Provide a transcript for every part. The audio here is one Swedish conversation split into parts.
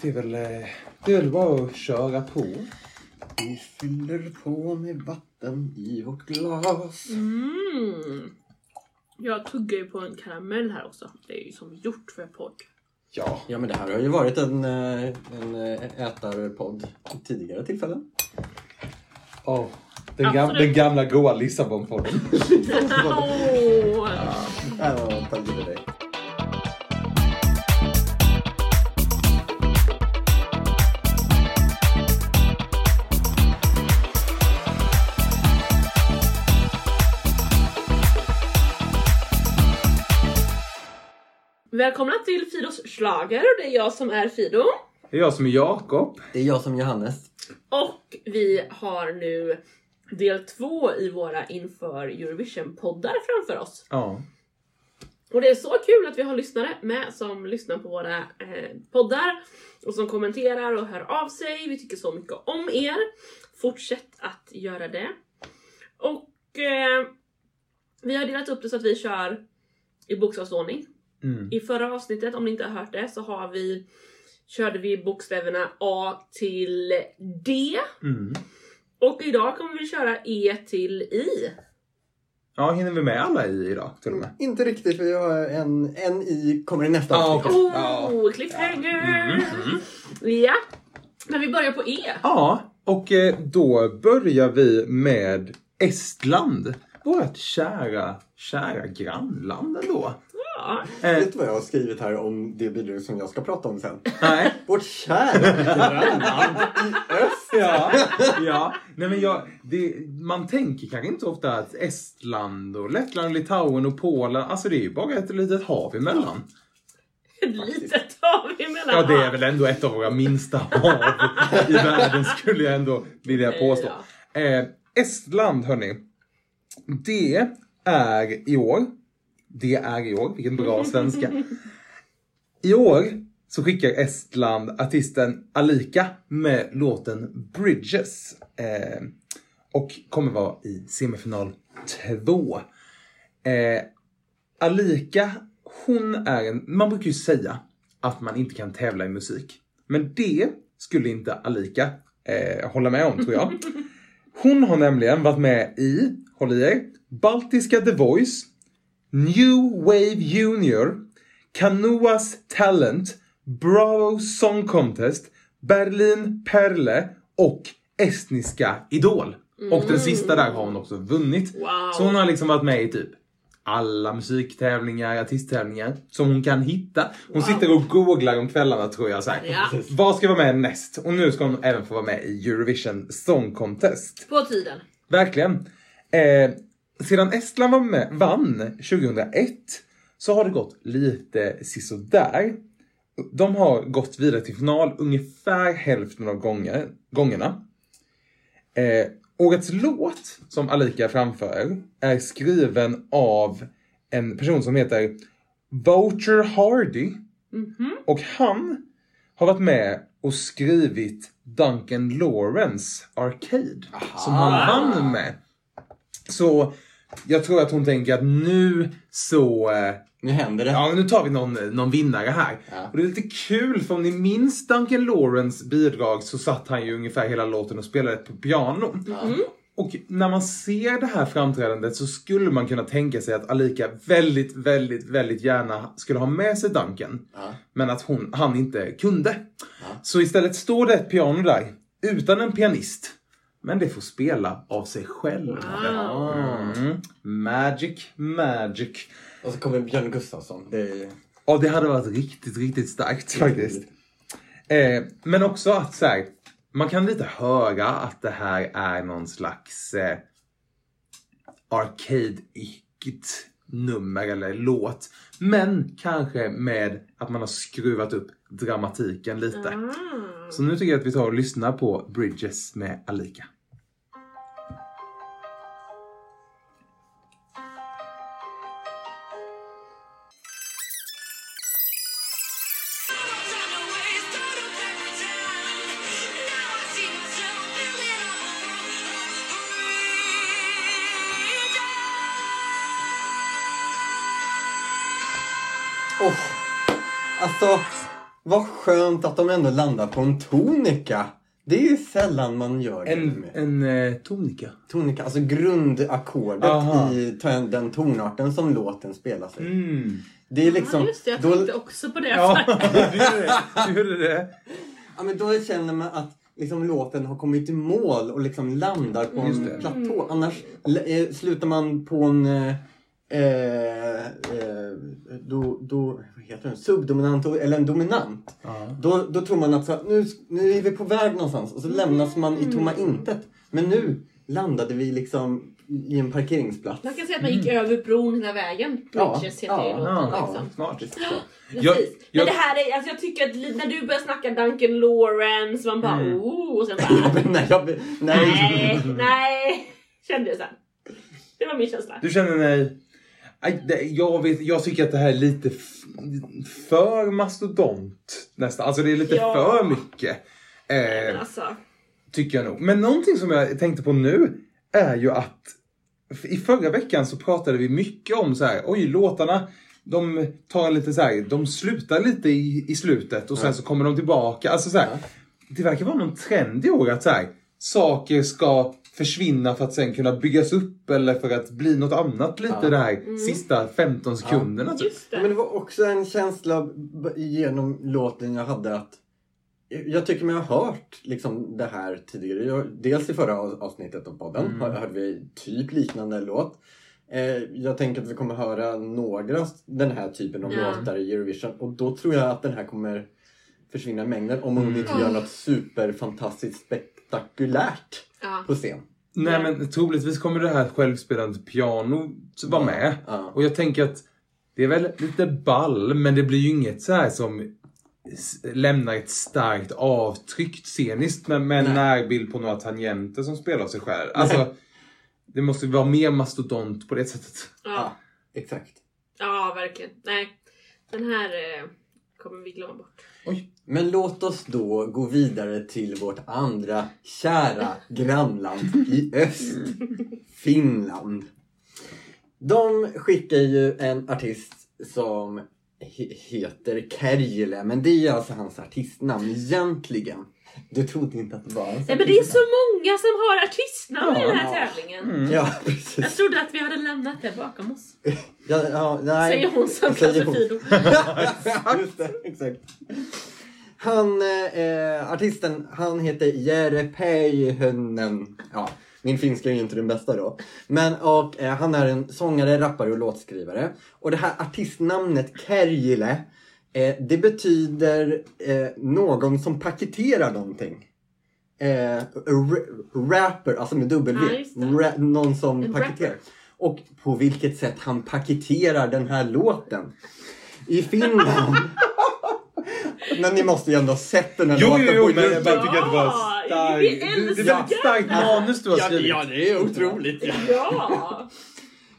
Det är väl, eh, det är väl bara att köra på. Vi fyller på med vatten i vårt glas. Mm. Jag tuggar ju på en karamell här också. Det är ju som gjort för podd. Ja. Ja, men det här har ju varit en, eh, en eh, ätarpodd i tidigare tillfällen. Oh, den, gam, den gamla goa Lissabon-podden. Åh! Ja, tack för dig. Välkomna till Fidos schlager och det är jag som är Fido. Det är jag som är Jakob. Det är jag som Johannes. Och vi har nu del två i våra inför Eurovision-poddar framför oss. Ja. Och det är så kul att vi har lyssnare med som lyssnar på våra eh, poddar och som kommenterar och hör av sig. Vi tycker så mycket om er. Fortsätt att göra det. Och eh, vi har delat upp det så att vi kör i bokstavsordning. Mm. I förra avsnittet, om ni inte har hört det, så har vi körde vi bokstäverna A till D. Mm. Och idag kommer vi köra E till I. Ja, hinner vi med alla i idag till och med? Inte riktigt, för vi har en, en i kommer i nästa Ja, avsnitt. okej. Oh, Ja. cliffhanger! Ja, men vi börjar på E. Ja, och eh, då börjar vi med Estland. Vårt kära, kära grannland ändå. Ja, Eh, Vet du vad jag har skrivit här om det bidrag som jag ska prata om sen? nej. Vårt kära grannland i öst. Ja, ja. Nej, men jag, det, man tänker kanske inte ofta att Estland och Lettland, Litauen och Polen, alltså det är ju bara ett litet hav emellan. ett litet hav emellan. Ja, det är väl ändå ett av våra minsta hav i världen skulle jag ändå vilja påstå. Eh, Estland, hörni. Det är i år, det är i år, vilken bra svenska. I år så skickar Estland artisten Alika med låten Bridges. Eh, och kommer vara i semifinal 2. Eh, Alika, hon är en, man brukar ju säga att man inte kan tävla i musik. Men det skulle inte Alika eh, hålla med om tror jag. Hon har nämligen varit med i, håll i er, Baltiska The Voice, New Wave Junior, Canoas Talent, Bravo Song Contest, Berlin Perle och Estniska Idol. Och den sista där har hon också vunnit. Wow. Så hon har liksom varit med i typ alla musiktävlingar, artisttävlingar som hon kan hitta. Hon sitter och googlar om kvällarna tror jag. Så här. Ja. Vad ska vara med näst? Och nu ska hon även få vara med i Eurovision Song Contest. På tiden. Verkligen. Eh, sedan Estland var med, vann 2001 så har det gått lite sisådär. De har gått vidare till final ungefär hälften av gånger, gångerna. Eh, årets låt som Alika framför är skriven av en person som heter Voucher Hardy. Och han har varit med och skrivit Duncan Lawrence Arcade. Som han vann med. Så jag tror att hon tänker att nu så... eh, Nu händer det. Ja, nu tar vi någon, någon vinnare här. Ja. Och det är lite kul för om ni minns Duncan Lawrence bidrag så satt han ju ungefär hela låten och spelade på piano. Och när man ser det här framträdandet så skulle man kunna tänka sig att Alika väldigt, väldigt, väldigt gärna skulle ha med sig Duncan. Ja. Men att hon, han inte kunde. Så istället står det ett piano där utan en pianist. Men det får spela av sig själv. Mm. Magic, magic. Och så kommer Björn Gustafsson. Det är... Ja, det hade varit riktigt, riktigt starkt faktiskt. Eh, men också att så här, man kan lite höra att det här är någon slags eh, arcade-igt nummer eller låt. Men kanske med att man har skruvat upp dramatiken lite. Ah. Så nu tycker jag att vi tar och lyssnar på Bridges med Alika. Alltså, vad skönt att de ändå landar på en tonika. Det är ju sällan man gör det En, med. en eh, tonika. Tonika, alltså grundackordet Aha. i den tonarten som låten spelas i. Mm. Det är liksom... ja, just det, jag då, tänkte också på det. Ja, du gjorde det. Du gjorde det. ja, men då känner man att liksom, låten har kommit i mål och liksom landar på en platå. Annars eh, slutar man på en... Eh, eh, då, då, vad heter det? Subdominant eller en dominant. Ja. Då, då tror man att så, här, nu, nu är vi på väg någonstans och så lämnas man i tomma intet. Men nu landade vi liksom i en parkeringsplats. Man kan säga att man gick över bron hela vägen. Ja, Bridges heter ju ja, låten ja, liksom. Snart. Precis. Precis. Jag- Men jag- det här är, alltså jag tycker att när du börjar snacka Duncan Lawrence, man bara Mm. oh, och sen bara nej, jag, nej. nej, nej, kände jag sen. Det var min känsla. Du känner nej. Jag, vet, jag tycker att det här är lite för mastodont nästan. Alltså det är lite Ja. för mycket. Eh, alltså, tycker jag nog. Men någonting som jag tänkte på nu är ju att i förra veckan så pratade vi mycket om så här, oj låtarna de tar lite så här, de slutar lite i, i slutet och sen så kommer de tillbaka. Alltså så här. Det verkar vara någon trend i år att så här, saker ska försvinna för att sen kunna byggas upp eller för att bli något annat lite Ja. det här sista 15 sekunderna. Typ. just Ja, men det. det var också en känsla genom låten jag hade att jag tycker mig ha hört liksom det här tidigare. Jag, dels i förra av- avsnittet av podden Mm. mm. hörde vi typ liknande låt. Eh, jag tänker att vi kommer höra några den här typen av Ja. låtar i Eurovision och då tror jag att den här kommer försvinna i mängden om hon Mm. inte gör något superfantastiskt spektakulärt Ja. på scen. Nej men troligtvis kommer det här självspelande pianot vara med. Ja. Och jag tänker att det är väl lite ball men det blir ju inget så här som lämnar ett starkt avtryck sceniskt med, med en närbild på några tangenter som spelar sig själv. Alltså, det måste vara mer mastodont på det sättet. Ja. Ja, exakt. ja, verkligen. Nej, den här eh, kommer vi glömma bort. Oj. Men låt oss då gå vidare till vårt andra kära grannland i öst, Finland. De skickar ju en artist som he- heter Kerjele, men det är alltså hans artistnamn egentligen. Du trodde inte att det var hans Nej, men det är så många som har artistnamn i den här Ja. tävlingen. Mm. Ja, Jag precis. trodde att vi hade lämnat det bakom oss. Ja, ja, nej. Säger hon som kallar hon. Fido. Just det, exakt. Han, eh, artisten, han heter Jere Päihynen. Ja, min finska är ju inte den bästa då. Men och, eh, han är en sångare, rappare och låtskrivare. Och det här artistnamnet Kärjile, eh, det betyder eh, någon som paketerar någonting. Eh, ra- rapper, alltså med dubbel Ja, V. någon som En paketerar. rapper. Och på vilket sätt han paketerar den här låten. I Finland. Men ni måste ju ändå ha sett den här Jo, låten jo, jo, på men jag bara tycker att det var Ja, starkt. Det, är väldigt starkt manus du har Ja, skrivit. ja, det är otroligt. Ja!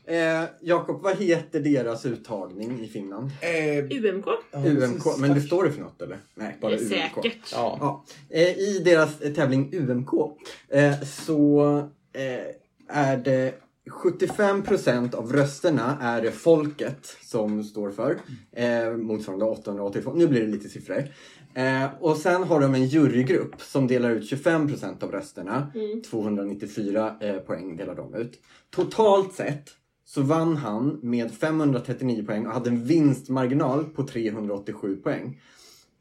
Eh, Jakob, vad heter deras uttagning i Finland? Eh, UMK. UMK. Men det står det för något eller? Nej, bara Det är UMK. säkert. Ja. Ja, eh, I deras eh, tävling UMK eh, så eh, är det 75% av rösterna är det folket som står för. Eh, motsvarande 882. Nu blir det lite siffror. Eh, och sen har de en jurygrupp som delar ut 25% av rösterna. Mm. 294 eh, poäng delar de ut. Totalt sett så vann han med 539 poäng och hade en vinstmarginal på 387 poäng.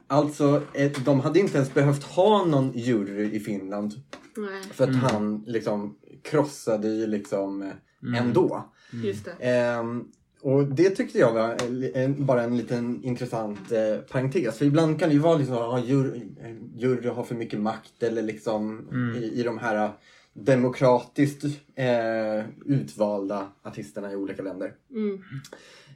Alltså, eh, de hade inte ens behövt ha någon jury i Finland Nej, för att Mm. han liksom krossade ju liksom eh, ändå. just det. Ehm, och det tyckte jag var bara en liten intressant eh, parentes. För ibland kan det ju vara liksom att jury, eh, jury har för mycket makt eller liksom Mm. i, i de här demokratiskt eh, utvalda artisterna i olika länder. Mm.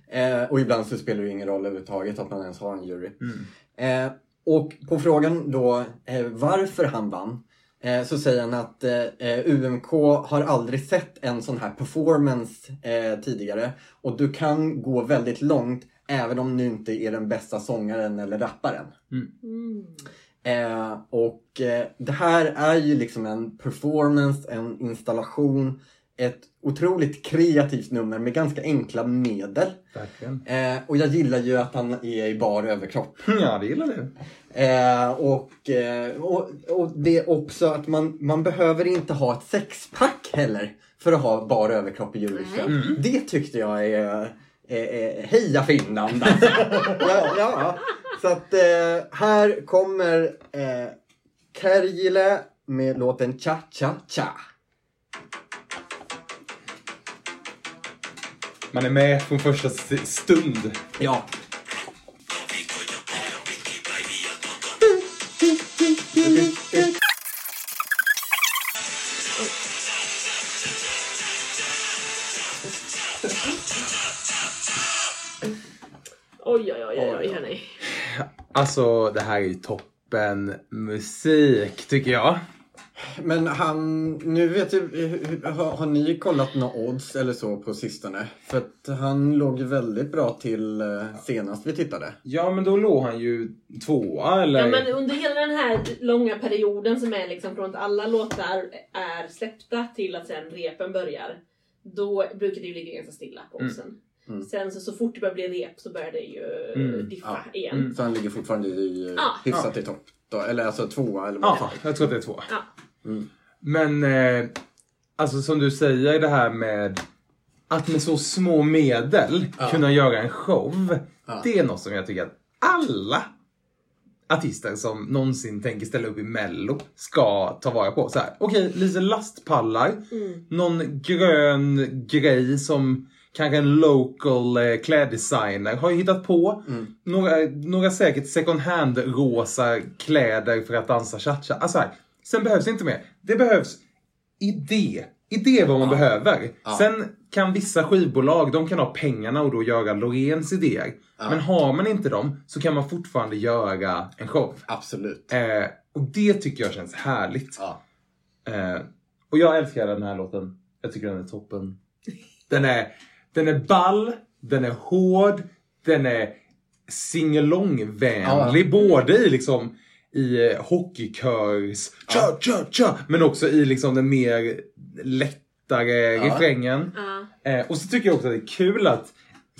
Eh, och ibland så spelar det ingen roll överhuvudtaget att man ens har en jury. Mm. Eh, och på frågan då eh, varför han vann eh, så säger han att eh, UMK har aldrig sett en sån här performance eh, tidigare och du kan gå väldigt långt även om du inte är den bästa sångaren eller rapparen. Mm. Eh, och eh, det här är ju liksom en performance, en installation ett otroligt kreativt nummer med ganska enkla medel. Eh, och jag gillar ju att han är i bar överkropp. Ja, det gillar du. Eh, och, eh, och, och det är också att man, man behöver inte ha ett sexpack heller för att ha bar överkropp i Eurovision. Det tyckte jag är, är, är heja Finland alltså. ja, ja. Så att eh, här kommer eh, Kärjile med låten Cha Cha Cha. Man är med från första stund. Ja. Alltså, det här är ju toppen musik, tycker jag. Men han, nu vet jag, har, har ni kollat några odds eller så på sistone? För att han låg ju väldigt bra till eh, senast vi tittade. Ja, men då låg han ju tvåa, eller? Ja, men under hela den här långa perioden som är liksom från att alla låtar är släppta till att sen repen börjar. Då brukar det ju ligga ganska stilla på Mm. oddsen. Mm. Sen så, så fort det börjar bli rep så börjar det ju Mm. diffa Ja. igen. Mm. Så han ligger fortfarande i Ja. hyfsat i topp. Då, eller alltså tvåa eller vad Ja, jag tror att det är två. Ja. Mm. Men, eh, alltså som du säger det här med att med så små medel Ja. kunna göra en show. Ja. Det är något som jag tycker att alla artister som någonsin tänker ställa upp i mello ska ta vara på. Så här, Okej, lite lastpallar, Mm. någon grön grej som kanske en local eh, kläddesigner har hittat på. Mm. Några, några säkert second hand rosa kläder för att dansa cha-cha. Alltså här, sen behövs inte mer. Det behövs idé. Idé är vad man Ja. behöver. Ja. Sen kan vissa skivbolag, de kan ha pengarna och då göra Loreens idéer. Ja. Men har man inte dem så kan man fortfarande göra en show. Absolut. Eh, och det tycker jag känns härligt. Eh, och jag älskar den här låten. Jag tycker den är toppen. Den är, den är ball, den är hård, den är singalong-vänlig. Ja. Både i liksom i eh, hockeykörs tja, tja, tja, men också i liksom den mer lättare Ja. refrängen. Ja. Eh, och så tycker jag också att det är kul att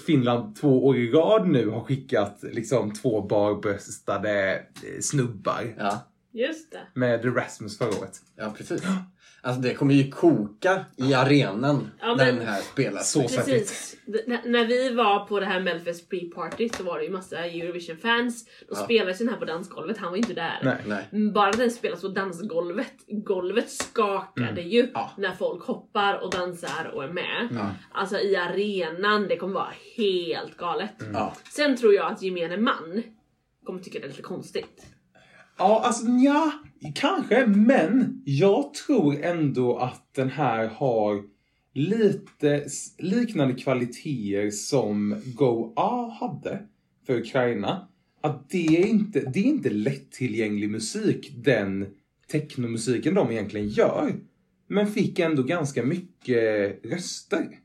Finland två år i rad nu har skickat liksom två barbröstade eh, snubbar Ja. Just det. med Rasmus förra året. ja, precis. Alltså det kommer ju koka i arenan Ja, när den här spelas. Så Precis. N- när vi var på det här Melfest pre-party så var det ju massa Eurovision-fans. Då Ja. spelades den här på dansgolvet, han var ju inte där. Nej. Nej. Mm, Bara den spelas på dansgolvet, golvet skakade ju Mm. Ja. när folk hoppar och dansar och är med. Ja. Alltså i arenan, det kommer vara helt galet. Mm. Ja. Sen tror jag att gemene man kommer tycka det är lite konstigt. Ja, alltså ja, kanske, men jag tror ändå att den här har lite liknande kvaliteter som Go A hade för Ukraina. Att det är inte, det är inte lättillgänglig musik, den technomusiken de egentligen gör. Men fick ändå ganska mycket röster.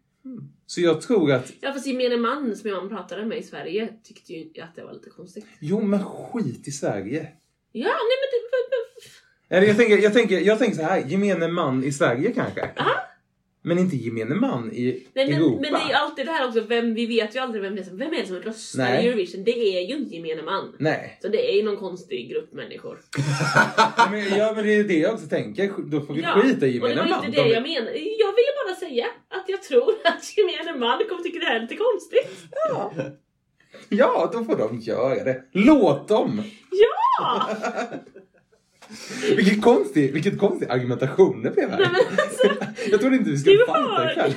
Så jag tror att, Ja fast gemene man som jag pratade med i Sverige tyckte ju att det var lite konstigt. jo men skit i Sverige. Ja, nej men det... Eller jag tänker, jag tänker, jag tänker så här, gemene man i Sverige kanske. Men inte gemene man i Nej, men, Europa. men det är ju alltid det här också, vem, vi vet ju aldrig vem det är som, vem är det som röstar Nej. i Eurovision. Det är ju inte gemene man. Nej. Så det är ju någon konstig grupp människor. Ja men, ja, men det är det jag också tänker. Då får vi skita i och det gemene var man. inte det De- jag menade. Jag ville bara säga att jag tror att gemene man kommer tycka det här är lite konstigt. Ja. Ja, då får de göra det. Låt dem! Ja! Vilket konstig, vilket konstig argumentation det blev här. Nej, men alltså, Jag trodde inte vi skulle fighta ikväll.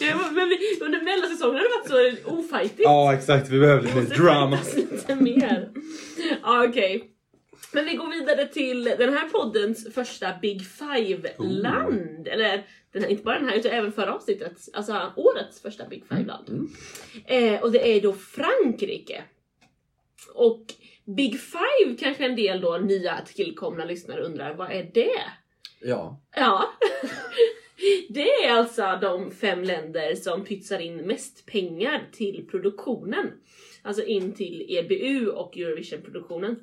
men vi, under mellansäsongen har det varit så ofajtigt. Ja, exakt. Vi behöver lite drama. lite mer. Ja, okej. Men vi går vidare till den här poddens första Big Five-land. Eller den här, inte bara den här utan även förra avsnittet. Alltså årets första Big Five-land. Mm. Eh, och det är då Frankrike. Och Big Five kanske en del då nya tillkomna lyssnare undrar, vad är det? Ja. Ja. Det är alltså de fem länder som pytsar in mest pengar till produktionen. Alltså in till EBU och Eurovision-produktionen.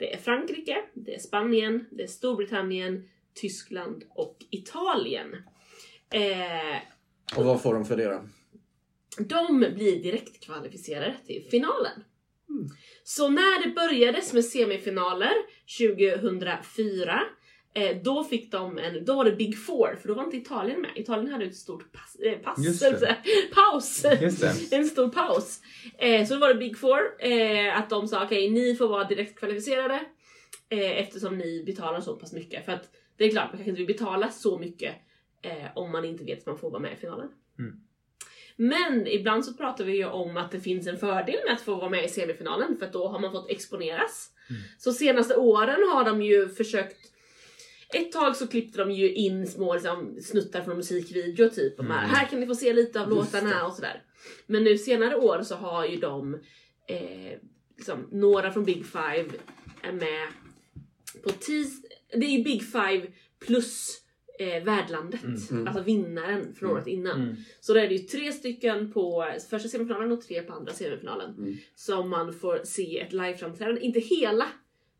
Det är Frankrike, det är Spanien, det är Storbritannien, Tyskland och Italien. Eh, Och vad får de för det då? de blir direkt kvalificerade till finalen. Så när det börjades med semifinaler 2004 eh, då fick de en, då var det Big Four, för då var inte Italien med. Italien hade ett stort pass, eh, pass Just här, paus. Just det. en stor paus. Eh, så då var det Big Four, eh, att de sa okej, ni får vara direkt kvalificerade eh, eftersom ni betalar så pass mycket. För att det är klart, man kanske inte vill betala så mycket eh, om man inte vet att man får vara med i finalen. Mm. Men ibland så pratar vi ju om att det finns en fördel med att få vara med i semifinalen för att då har man fått exponeras. Mm. Så senaste åren har de ju försökt ett tag så klippte de ju in små liksom, snuttar från musikvideo typ. Och Mm. här kan ni få se lite av Just låtarna det. och sådär. Men nu senare år så har ju de, eh, liksom, några från Big Five är med på tis... Det är ju Big Five plus eh, värdlandet. Mm. Alltså vinnaren från Mm. året innan. Mm. Så det är det ju tre stycken på första semifinalen och tre på andra semifinalen. Mm. Som man får se ett liveframträdande, inte hela,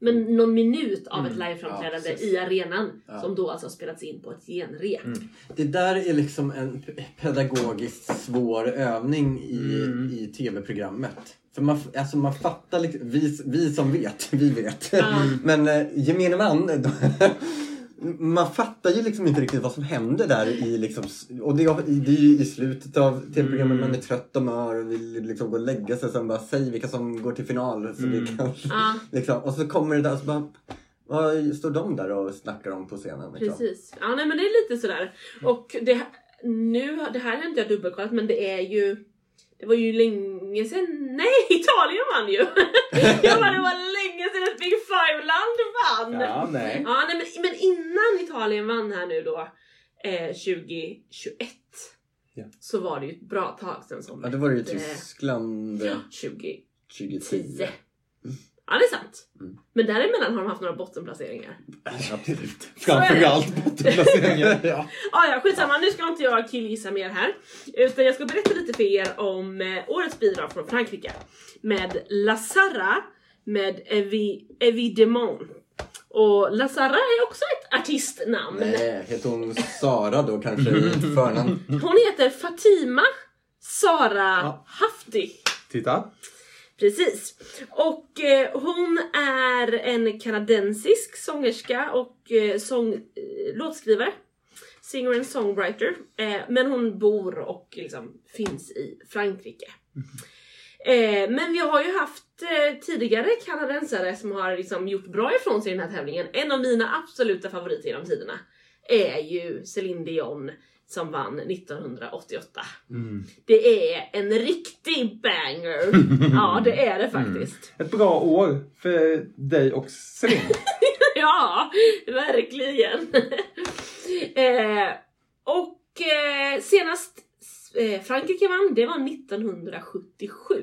men någon minut av ett Mm. liveframträdande Ja, i arenan. Ja. Som då alltså har spelats in på ett genrep. Mm. Det där är liksom en pedagogiskt svår övning i, Mm. i tv-programmet. För man, alltså man fattar liksom, vi, vi som vet, vi vet. Men eh, gemene man, man fattar ju liksom inte riktigt vad som händer där i liksom, och det, är- det är ju i slutet av tv-programmet, Mm. man är trött och mör och vill liksom gå och lägga sig. Sen bara, säg vilka som går till final. Så Mm. vi kan, Ja, liksom, och så kommer det där och så bara, vad står de där och snackar om på scenen? Liksom? precis. Ja, nej, men det är lite sådär. Och det, nu, det här har inte jag dubbelkollat men det är ju det var ju länge sedan, nej Italien vann ju! jag bara, det var Big Five-land vann! Ja, nej. Ja, nej men, men innan Italien vann här nu då, eh, 2021, Ja. så var det ju ett bra tag sedan som Ja, det var det ju eh, Tyskland eh, ja, 2010. 2010. Ja, det är sant. Mm. Men däremellan har de haft några bottenplaceringar. Absolut. Framförallt bottenplaceringen. ja. Ah, ja, skitsamma, nu ska inte jag killgissa mer här. Utan jag ska berätta lite för er om eh, årets bidrag från Frankrike. Med La Sarra med Evi, Evidemment. Och La Sarra är också ett artistnamn. Nej, heter hon Sara då kanske i förnamn? Hon heter Fatima Sara Ja. Hafti. Titta. Precis. Och eh, hon är en kanadensisk sångerska och eh, sång, eh, låtskrivare. Singer and songwriter. Eh, men hon bor och liksom finns i Frankrike. Eh, men vi har ju haft eh, tidigare kanadensare som har liksom gjort bra ifrån sig i den här tävlingen. En av mina absoluta favoriter genom tiderna är ju Céline Dion som vann 1988. Mm. Det är en riktig banger! Ja, det är det faktiskt. Ett bra år för dig och Celine. Ja, verkligen! eh, och eh, senast Frankrike vann, det var 1977.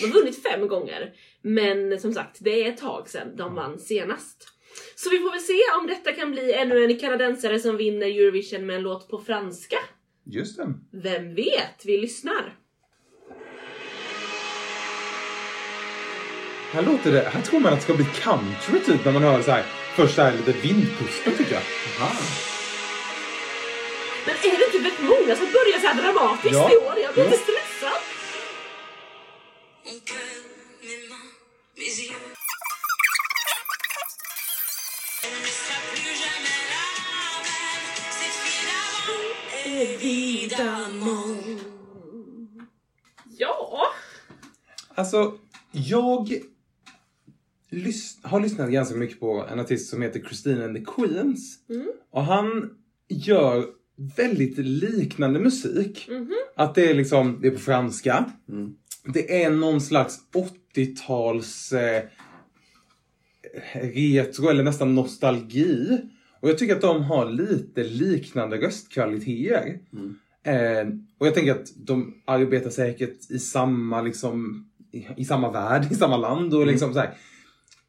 De har vunnit fem gånger. Men som sagt, det är ett tag sedan de vann senast. Så vi får väl se om detta kan bli ännu en kanadensare som vinner Eurovision med en låt på franska. Just det. Vem vet? Vi lyssnar. Här låter det, här tror man att det ska bli country typ när man hör så här första här lite vindpustet tycker jag. Aha. Men är det inte väldigt många som börjar så här dramatiskt Ja. i år? Jag blir Ja. lite stressad. Ja, Alltså, jag lys- har lyssnat ganska mycket på en artist som heter Christine and the Queens. Mm. Och han gör väldigt liknande musik. Mhm. Att det är liksom, det är på franska. Mm. Det är någon slags 80-tals eh, retro eller nästan nostalgi. Och jag tycker att de har lite liknande röstkvaliteter. Mm. Eh, och jag tänker att de arbetar säkert i samma, liksom, i, i samma värld, i samma land. Och, liksom, så här.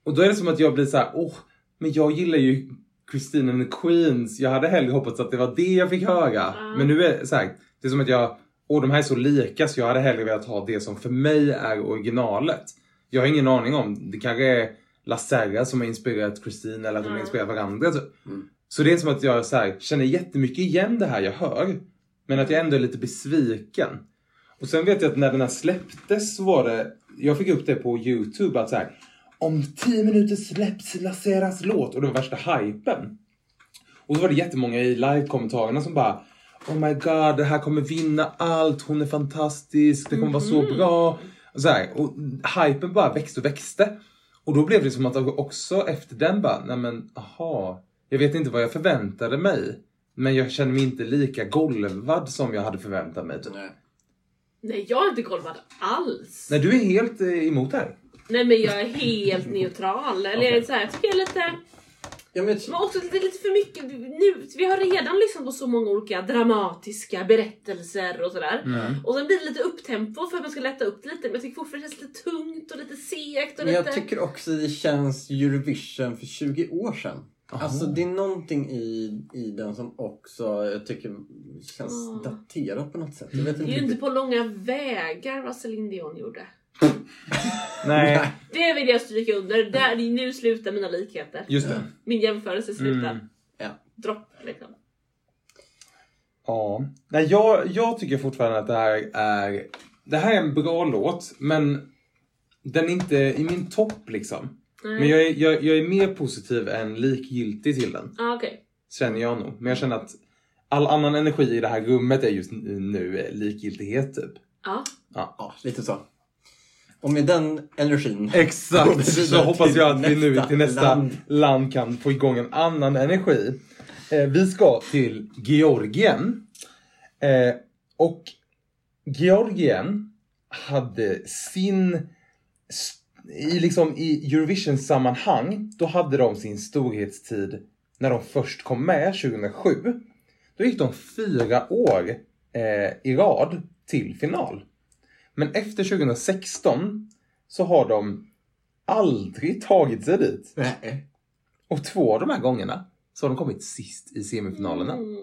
och då är det som att jag blir så här, åh, men jag gillar ju Christine and the Queens. Jag hade hellre hoppats att det var det jag fick höra. Ja. Men nu är det så här, det är som att jag, åh de här är så lika så jag hade hellre velat ha det som för mig är originalet. Jag har ingen aning om, det kanske är La Serra som har inspirerat Christine eller att de har Ja. inspirerat varandra. Så, Mm. Så det är som att jag så här, känner jättemycket igen det här jag hör. Men att jag ändå är lite besviken. Och sen vet jag att när den här släpptes så var det, jag fick upp det på Youtube att så här, om 10 minuter släpps Laceras låt och det var värsta hypen. Och så var det jättemånga i live-kommentarerna som bara Oh my god, det här kommer vinna allt, hon är fantastisk, det kommer vara så bra. Och, så här, och hypen bara växte och växte. Och då blev det som att också efter den bara, nej men aha, jag vet inte vad jag förväntade mig. Men jag känner mig inte lika golvad som jag hade förväntat mig. Typ. Nej. Nej, jag är inte golvad alls. Nej, du är helt eh, emot det här. Nej men jag är helt neutral. Eller är så här, jag tycker jag är lite... Ja, men, Men också lite, lite för mycket. Nu, vi har redan lyssnat på så många olika dramatiska berättelser och sådär. Och sen blir det lite upptempo för att man ska lätta upp det lite. Men jag tycker fortfarande det känns lite tungt och lite segt. Och men jag lite... tycker också det känns Eurovision för 20 år sedan. Alltså det är någonting i, i den som också jag tycker känns Ah. daterat på något sätt. Jag vet Det inte är ju inte på långa vägar vad Celine Dion gjorde. Nej, Det vill jag stryka under. Där, nu slutar mina likheter. just det. Min jämförelse slutar. Mm. Ja. Dropp liksom. Ja. Nej, jag, jag tycker fortfarande att det här är... Det här är en bra låt, men den är inte i min topp liksom. Nej. Men jag är, jag, jag är mer positiv än likgiltig till den. Ah, okej. Känner jag nog. Men jag känner att all annan energi i det här rummet är just nu likgiltighet typ. Ja. Ja, lite så. Och med den energin. Exakt! Så hoppas jag att vi nu till nästa land. land. kan få igång en annan energi. Eh, vi ska till Georgien. Eh, och Georgien hade sin... I, liksom, I Eurovision-sammanhang, då hade de sin storhetstid när de först kom med 2007. Då gick de fyra år eh, i rad till final. Men efter 2016 så har de aldrig tagit sig dit. Nej. Och två av de här gångerna så har de kommit sist i semifinalerna. Mm.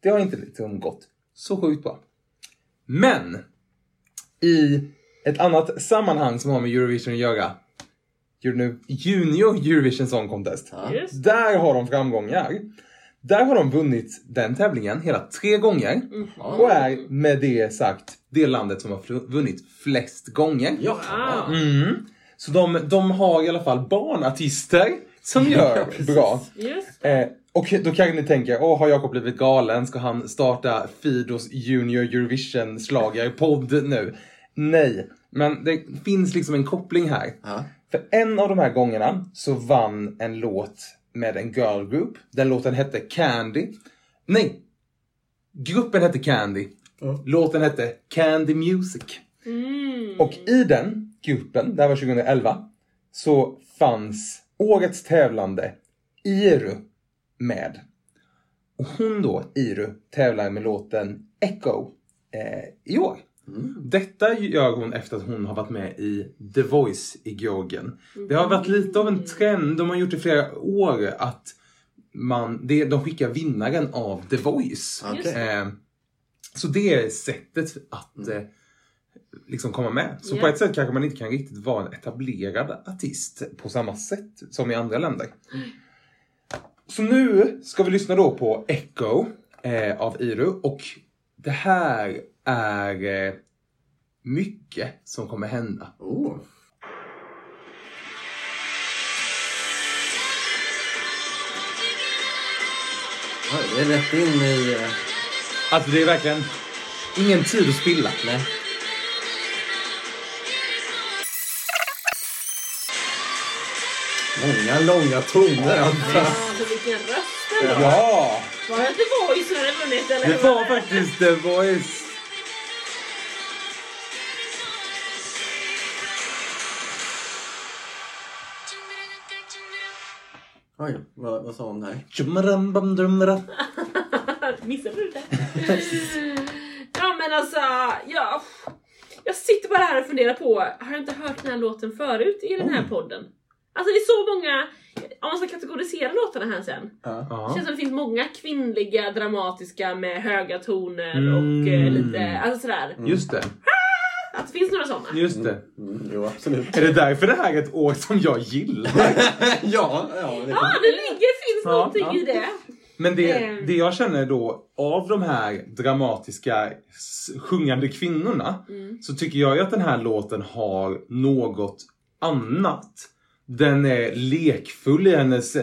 Det har inte liksom gått så sjukt bra. Men i ett annat sammanhang som har med Eurovision att göra. Gör nu Junior Eurovision Song Contest. Ja. Där har de framgångar. Där har de vunnit den tävlingen hela tre gånger. Mm. Och är med det sagt det landet som har vunnit flest gånger. Ja. Mm. Så de, de har i alla fall barnartister som gör precis. bra. Just. Eh, och då kan ni tänka, åh har Jakob blivit galen? Ska han starta Fidos Junior Eurovision podd nu? Nej, men det finns liksom en koppling här. Ja. För en av de här gångerna så vann en låt med en girl group. Den låten hette Candy. Nej! Gruppen hette Candy. Ja. Låten hette Candy Music. Mm. Och i den gruppen, det här var 2011, så fanns årets tävlande Iru med. Och hon då, Iru, tävlar med låten Echo eh, i år. Detta gör hon efter att hon har varit med i The Voice i Georgien. Det har varit lite av en trend, de har gjort det i flera år, att man, det, de skickar vinnaren av The Voice. Okej. Eh, så det är sättet att eh, liksom komma med. Så Ja. på ett sätt kanske man inte kan riktigt vara en etablerad artist på samma sätt som i andra länder. Så nu ska vi lyssna då på Echo eh, av Iru och det här är eh, mycket som kommer hända. Oh. Det är rätt in i... eh, Alltså det är verkligen ingen tid att spilla. Nej. Många långa toner alltså. Alltså vilken röst ändå. Ja! Var det inte Voice som hade vunnit eller? Det var faktiskt The Voice. Oj, vad, vad sa hon där? Tjumarambamdrumra. Missade du det? ja men alltså, ja. Jag sitter bara här och funderar på, har jag inte hört den här låten förut i den här podden? Alltså det är så många, om man ska kategorisera låtarna här sen. Ja. känns som det finns många kvinnliga dramatiska med höga toner Mm. och eh, lite, alltså sådär. Just det. Att det finns några sådana. Just det. Mm, jo, absolut. Är det därför det här är ett år som jag gillar? ja, ja. Det Ja, det ligger, finns Ja, någonting ja. i det. Men det, Ehm. det jag känner då, av de här dramatiska sjungande kvinnorna, så tycker jag ju att den här låten har något annat. Den är lekfull i hennes,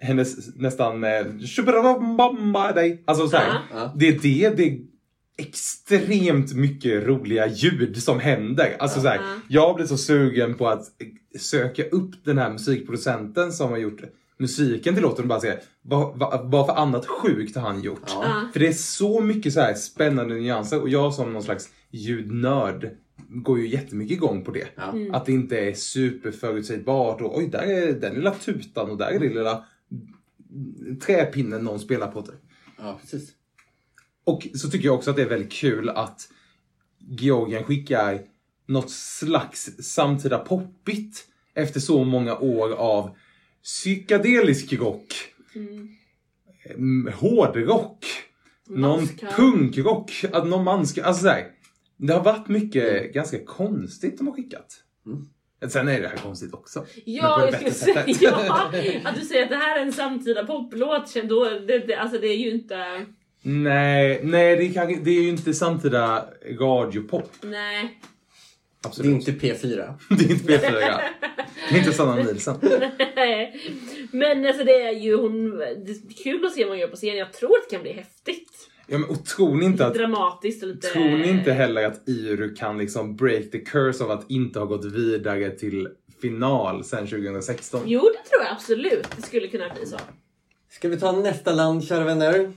hennes nästan... eh. Alltså så här, Ja. Ja. Det är det, det extremt mycket roliga ljud som händer. Alltså så här, Ja. jag blev så sugen på att söka upp den här musikproducenten som har gjort musiken till låten och bara se vad, vad, vad för annat sjukt har han gjort. Ja. För det är så mycket så här spännande nyanser och jag som någon slags ljudnörd går ju jättemycket igång på det. Ja. Att det inte är superförutsägbart och oj, där är den lilla tutan och där är det lilla träpinnen någon spelar på. ja, precis. Och så tycker jag också att det är väldigt kul att Georgien skickar något slags samtida poppigt efter så många år av psykedelisk rock, mm. hårdrock, någon punkrock, att någon manska, alltså så här, Det har varit mycket ganska konstigt de har skickat. Sen är det här konstigt också. Ja, jag skulle säga ja, att du säger att det här är en samtida poplåt. Då, det, det, alltså det är ju inte... Nej, nej det, är kanske, det är ju inte samtida radiopop. Nej. Det Absolut. är inte P4. Det är inte P4. Det är inte Sanna Nielsen. Nej. Men alltså det är ju hon, det är kul att se vad hon gör på scen. Jag tror att det kan bli häftigt. Ja, men, och tror ni inte att Dramatiskt och lite... Tror ni inte heller att Iru kan liksom break the curse av att inte ha gått vidare till final sen 2016? Jo, det tror jag absolut. Det skulle kunna bli så. Ska vi ta nästa land, kära vänner?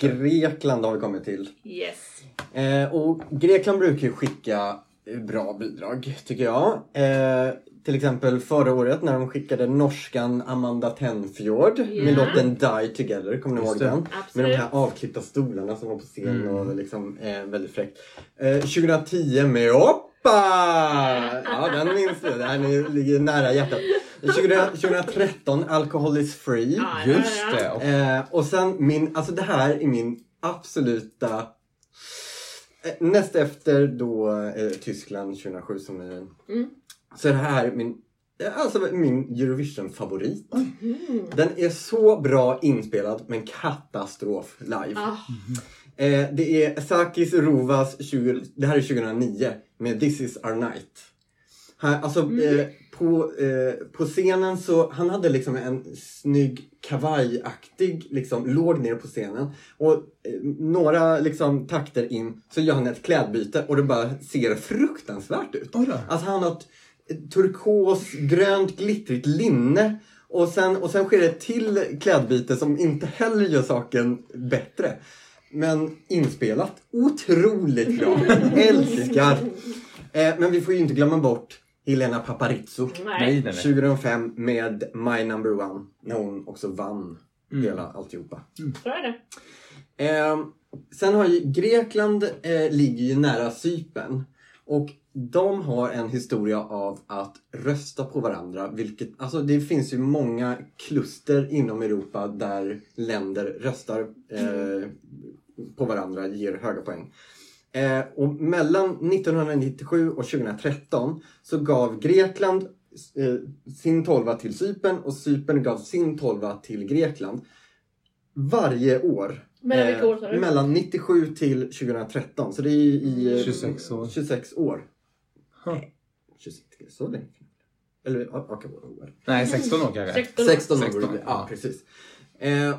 Grekland har vi kommit till. Yes. Eh, och Grekland brukar ju skicka eh, bra bidrag, tycker jag. Eh, till exempel förra året när de skickade norskan Amanda Tenfjord med Ja. låten Die Together, kommer ni ihåg den? Med Absolut. de här avklippta stolarna som var på scen och liksom eh, väldigt fräckt. Eh, 2010 med Oppa! Ja, den minns du. Den är- ligger nära hjärtat. 20, 2013 Alcohol is free. Ja, ja, Just ja. det. Och, Eh, och sen min, alltså det här är min absoluta... Eh, näst efter då eh, Tyskland 2007 som är Mm. Så är det här min, alltså min Eurovision-favorit. Mm. Den är så bra inspelad men katastrof live. Ah, Eh, det är Sakis Rovas, 20, det här är 2009, med This is our night. Här, alltså, Mm. eh, på, eh, på scenen så, han hade liksom en snygg kavajaktig, liksom, låg ner på scenen. Och eh, några liksom takter in så gör han ett klädbyte och det bara ser fruktansvärt ut. Alltså han har ett ett turkos, grönt, glittrigt linne. Och sen, och sen sker det ett till klädbyte som inte heller gör saken bättre. Men inspelat. Otroligt bra. Älskar. Eh, men vi får ju inte glömma bort Helena Paparizou. nej, nej. nej, nej. 2005 med My Number One. När hon också vann hela alltihopa. Så är det. Eh, sen har ju Grekland eh, ligger ju nära Cypern. Och de har en historia av att rösta på varandra. Vilket, alltså det finns ju många kluster inom Europa där länder röstar eh, på varandra, ger höga poäng. Eh, och mellan 1997 och 2013 så gav Grekland eh, sin tolva till Cypern och Cypern gav sin tolva till Grekland. Varje år. Mellan vilka år sa du? Mellan 97 till 2013. Så det är i, i eh, 26 år. 26 år. Huh. Nej, 26, så länge. Eller, ja, okej, år. Nej, 16 år kanske. 16 16 år 16, borde det bli. Ja, precis. Eh,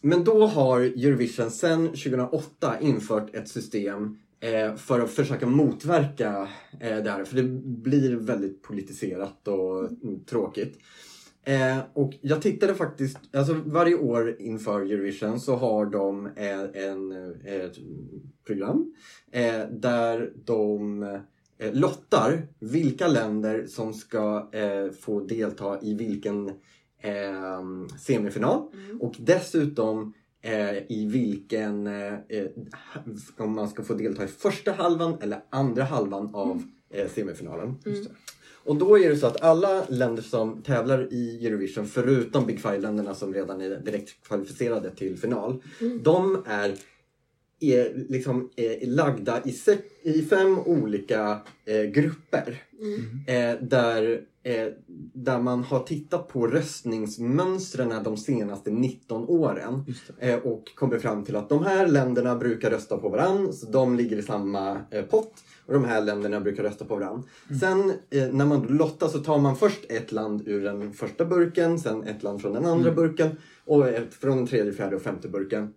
men då har Eurovision sedan 2008 infört ett system eh, för att försöka motverka eh, det här. För det blir väldigt politiserat och mm, tråkigt. Eh, och jag tittade faktiskt, alltså varje år inför Eurovision så har de eh, en, eh, ett program eh, där de eh, lottar vilka länder som ska eh, få delta i vilken eh, semifinal Mm. och dessutom eh, i vilken, eh, eh, om man ska få delta i första halvan eller andra halvan av eh, semifinalen. Mm. Och då är det så att alla länder som tävlar i Eurovision, förutom Big Five-länderna som redan är direkt kvalificerade till final, Mm. de är är liksom eh, lagda i, se- i fem olika eh, grupper. Eh, där, eh, där man har tittat på röstningsmönstren de senaste 19 åren. Eh, och kommit fram till att de här länderna brukar rösta på varann, så de ligger i samma eh, pott. Och de här länderna brukar rösta på varann. Sen eh, när man lottar så tar man först ett land ur den första burken, sen ett land från den andra burken och ett från den tredje, fjärde och femte burken.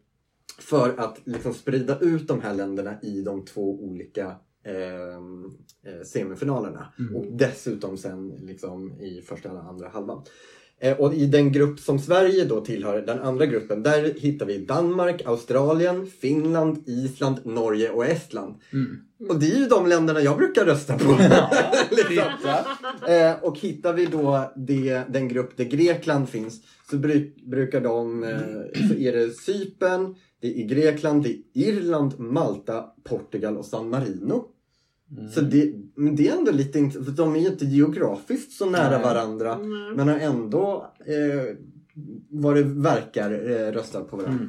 För att liksom sprida ut de här länderna i de två olika ehm, eh, semifinalerna. Och dessutom sen liksom i första eller andra halvan. Eh, och i den grupp som Sverige då tillhör, den andra gruppen, där hittar vi Danmark, Australien, Finland, Island, Norge och Estland. Och det är ju de länderna jag brukar rösta på. liksom. eh, och hittar vi då det, den grupp där Grekland finns så bruk, brukar de, eh, så är det Cypern, det är Grekland, det är Irland, Malta, Portugal och San Marino. Så det, men det är ändå lite för de är ju inte geografiskt så nära Nej. varandra Mm. men har ändå eh, vad det verkar eh, röstat på varandra.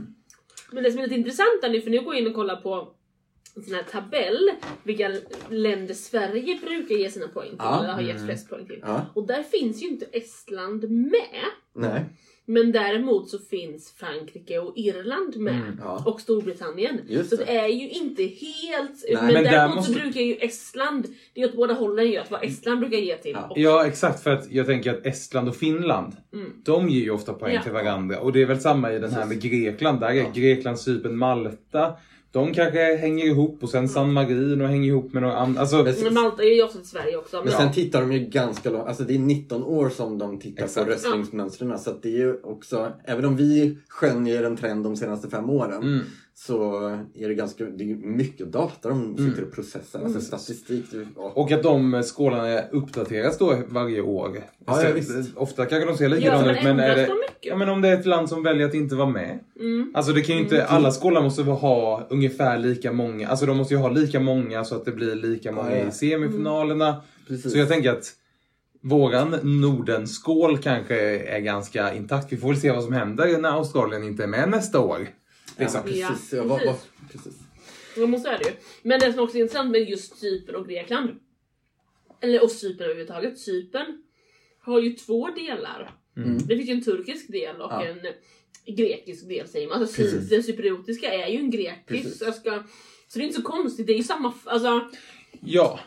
Men det som är lite intressant är nu, för nu går jag in och kollar på en sån här tabell, vilka länder Sverige brukar ge sina poäng till, Ja. eller har gett flest poäng till. Ja, Och där finns ju inte Estland med. nej. Men däremot så finns Frankrike och Irland med. Mm, Ja. Och Storbritannien. Just så det. det är ju inte helt... Nej. men, Men där däremot måste- så brukar ju Estland, det är åt båda hållen ju, att vad Estland brukar ge till. Ja. också. Ja, exakt. För att jag tänker att Estland och Finland, Mm. de ger ju ofta poäng Ja. till varandra. Och det är väl samma i den här med Grekland. Där är Ja. Grekland, Cypern, Malta. De kanske hänger ihop och sen San Marino hänger ihop med några andra. Alltså, Men Malta är ju också till Sverige också. Men Men sen tittar de ju ganska långt, alltså det är 19 år som de tittar Exakt. på röstningsmönstren. Så att det är ju också, även om vi skönjer en trend de senaste fem åren mm. Så är det ganska, det är mycket data de sitter och processar. Alltså Mm. statistik. Ja. Och att de skålarna uppdateras då varje år. Ja, ja, Så, visst. Ofta kanske de ser ja, likadana men ut. Men, är det, ja, men om det är ett land som väljer att inte vara med. Mm. Alltså det kan ju inte, alla skålar måste ha ungefär lika många. Alltså de måste ju ha lika många så att det blir lika många Ja, ja. i semifinalerna. Precis. Så jag tänker att våran Nordenskål kanske är ganska intakt. Vi får väl se vad som händer när Australien inte är med nästa år. Liksom. Ja, precis. Ja, Ja, vad, vad, precis. Ja, men så är det ju. Men det som också är intressant med just Cypern och Grekland, eller och Cypern överhuvudtaget, Cypern har ju två delar. Mm. Det finns ju en turkisk del och Ja. en grekisk del säger man. Alltså, Precis. den cypriotiska är ju en grekisk. Jag ska, så det är inte så konstigt, det är ju samma... Alltså, Ja,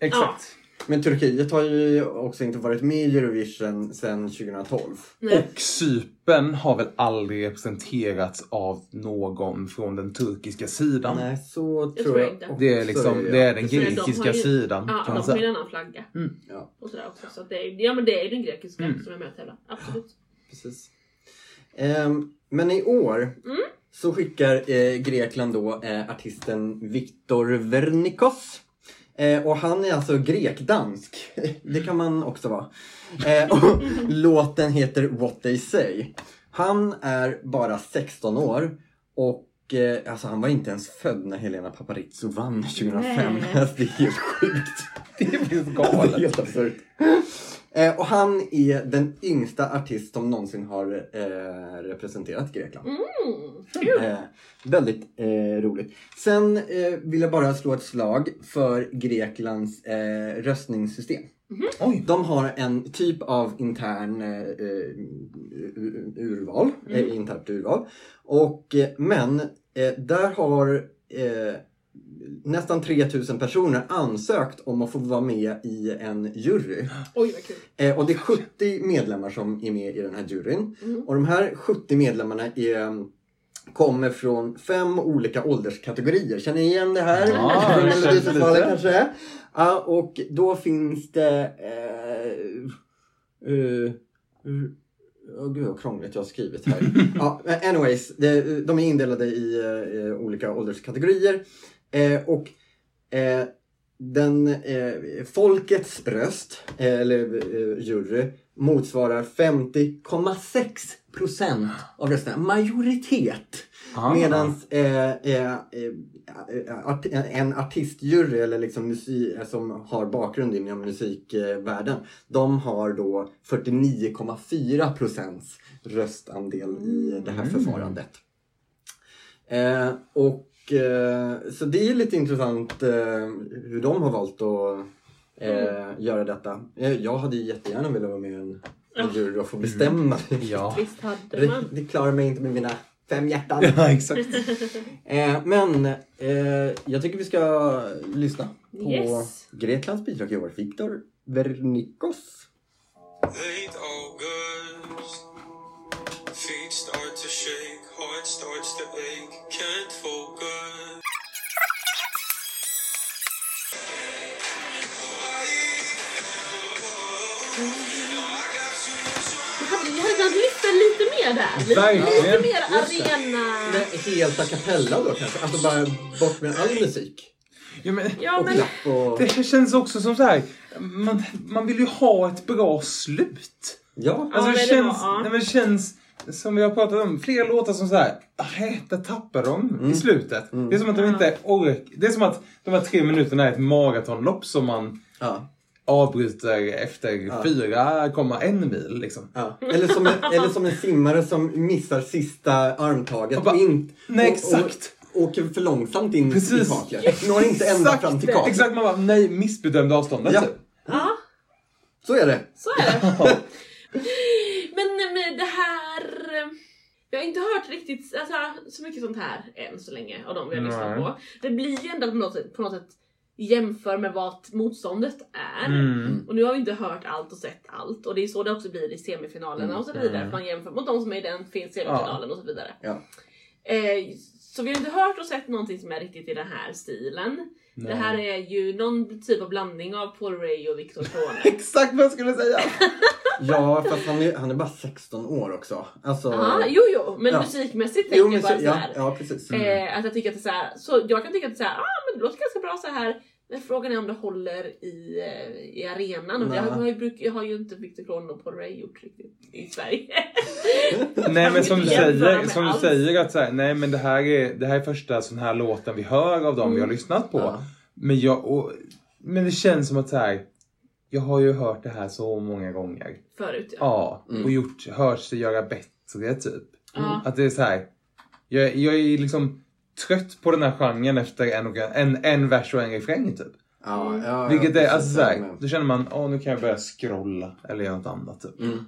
exakt. Men Turkiet har ju också inte varit med i Eurovision sedan 2012. nej. Och Cypern har väl aldrig representerats av någon från den turkiska sidan. Nej, så Det tror tror jag jag inte. Det är liksom, också, det är den de grekiska ju- sidan. Ja, kan de har ju en annan flagga. Ja, Och sådär också. Så att det är, ja men det är ju den grekiska Mm. som är med och tävlar. Absolut. precis. Ehm, men i år Mm. så skickar eh, Grekland då eh, artisten Viktor Vernikos. Eh, och han är alltså grekdansk. Det kan man också vara. Eh, och låten heter What They Say. Han är bara 16 år och eh, alltså han var inte ens född när Helena Paparizou vann 2005. Nej. Alltså, det är helt sjukt. Det finns Det är galet. helt absurt. Eh, och han är den yngsta artist som någonsin har eh, representerat Grekland. Mm! Eh, väldigt eh, roligt. Sen eh, vill jag bara slå ett slag för Greklands eh, röstningssystem. Oj. De har en typ av intern urval, eh, internt urval. Och, eh, men eh, där har eh, nästan 3000 personer ansökt om att få vara med i en jury. Oj vad kul. Eh, och det är 70 medlemmar som är med i den här juryn. Mm. Och de här 70 medlemmarna är, kommer från fem olika ålderskategorier. Känner ni igen det här? Ja, det kanske? Ja, och då finns det... Eh, eh, eh, Åh gud vad krångligt jag har skrivit här. ja, men anyways, det, de är indelade i eh, olika ålderskategorier. Eh, och eh, den eh, folkets röst, eh, eller eh, jury, motsvarar 50,6 procent av rösterna. Majoritet! Medan eh, art, en artistjury eller liksom musik, som har bakgrund inom musikvärlden, de har då 49,4 procents röstandel i det här Mm. förfarandet. Eh, och så det är lite intressant eh, hur de har valt att eh, göra detta. Eh, jag hade ju jättegärna velat vara med i en, jury och få bestämma. Ja. Visst hade Det, man. det klarar mig inte med mina fem hjärtan. ja, exakt. Eh, men eh, jag tycker vi ska lyssna på Yes. Greklands bidrag i år. Viktor Vernikos. Late August, feet start to shake, heart starts to ache, can't focus. Jag hade, kunnat lyfta lite mer där. Lite, Verkligen. lite mer Just det. arena. Men helt a cappella då kanske? Alltså bara bort med all musik. Ja, men, Ja, och men klapp och... det känns också som så här. Man, man vill ju ha ett bra slut. Ja. Alltså men det det känns, var- ja. nej, men det känns som vi har pratat om, flera låtar som så här, räta tappar de i slutet. Det är som att de inte orkar. Det är som att de här tre minuterna är ett maratonlopp som man ja. avbryter efter 4,1 mil liksom. Ja. Eller, som en, eller som en simmare som missar sista armtaget Och bara- och, in, Nej, och, exakt. och åker för långsamt in Precis. i kaklet. Når inte ända Exakt, fram till kaklet. Exakt, man bara, nej, missbedömde avståndet. Ja. typ. ja, Så är det. så är det. Men med det här... Jag har inte hört riktigt alltså, så mycket sånt här än så länge av de vi har lyssnat på. Det blir ju ändå på något, sätt, på något sätt jämför med vad motståndet är. Mm. Och nu har vi inte hört allt och sett allt och det är så det också blir i semifinalerna och så vidare. För man jämför mot de som är i den finns semifinalen och så vidare. Ja. Eh, så vi har inte hört och sett någonting som är riktigt i den här stilen. Det här är ju någon typ av blandning av Paul Ray och Victor Krone. Exakt vad jag skulle säga! Ja, fast han är, han är bara 16 år också. Alltså... Ja, jo jo, men Ja. musikmässigt tänker jag bara men, så ja, här. ja, precis. Eh, att jag tycker att det är så här, så jag kan tycka att det är så här, ah, men det låter ganska bra så här. Men frågan är om det håller i, eh, i arenan. Och det har, ju, bruk- har ju inte Victor Krone och Ray gjort riktigt i Sverige. Nej men som du säger, som du säger att så här, nej men det här är, det här är första sån här låten vi hör av dem vi har lyssnat på. Ja. Men, jag, och, men det känns som att så här, jag har ju hört det här så många gånger. Förut ja. Ja, och gjort, hört sig göra bättre typ. Ja. Att det är så här, jag, jag är liksom trött på den här genren efter en, och en, en, vers och en refräng typ. Ja, ja, Vilket är, alltså så jag här, med. då känner man, åh nu kan jag börja scrolla eller göra något annat typ. Mm.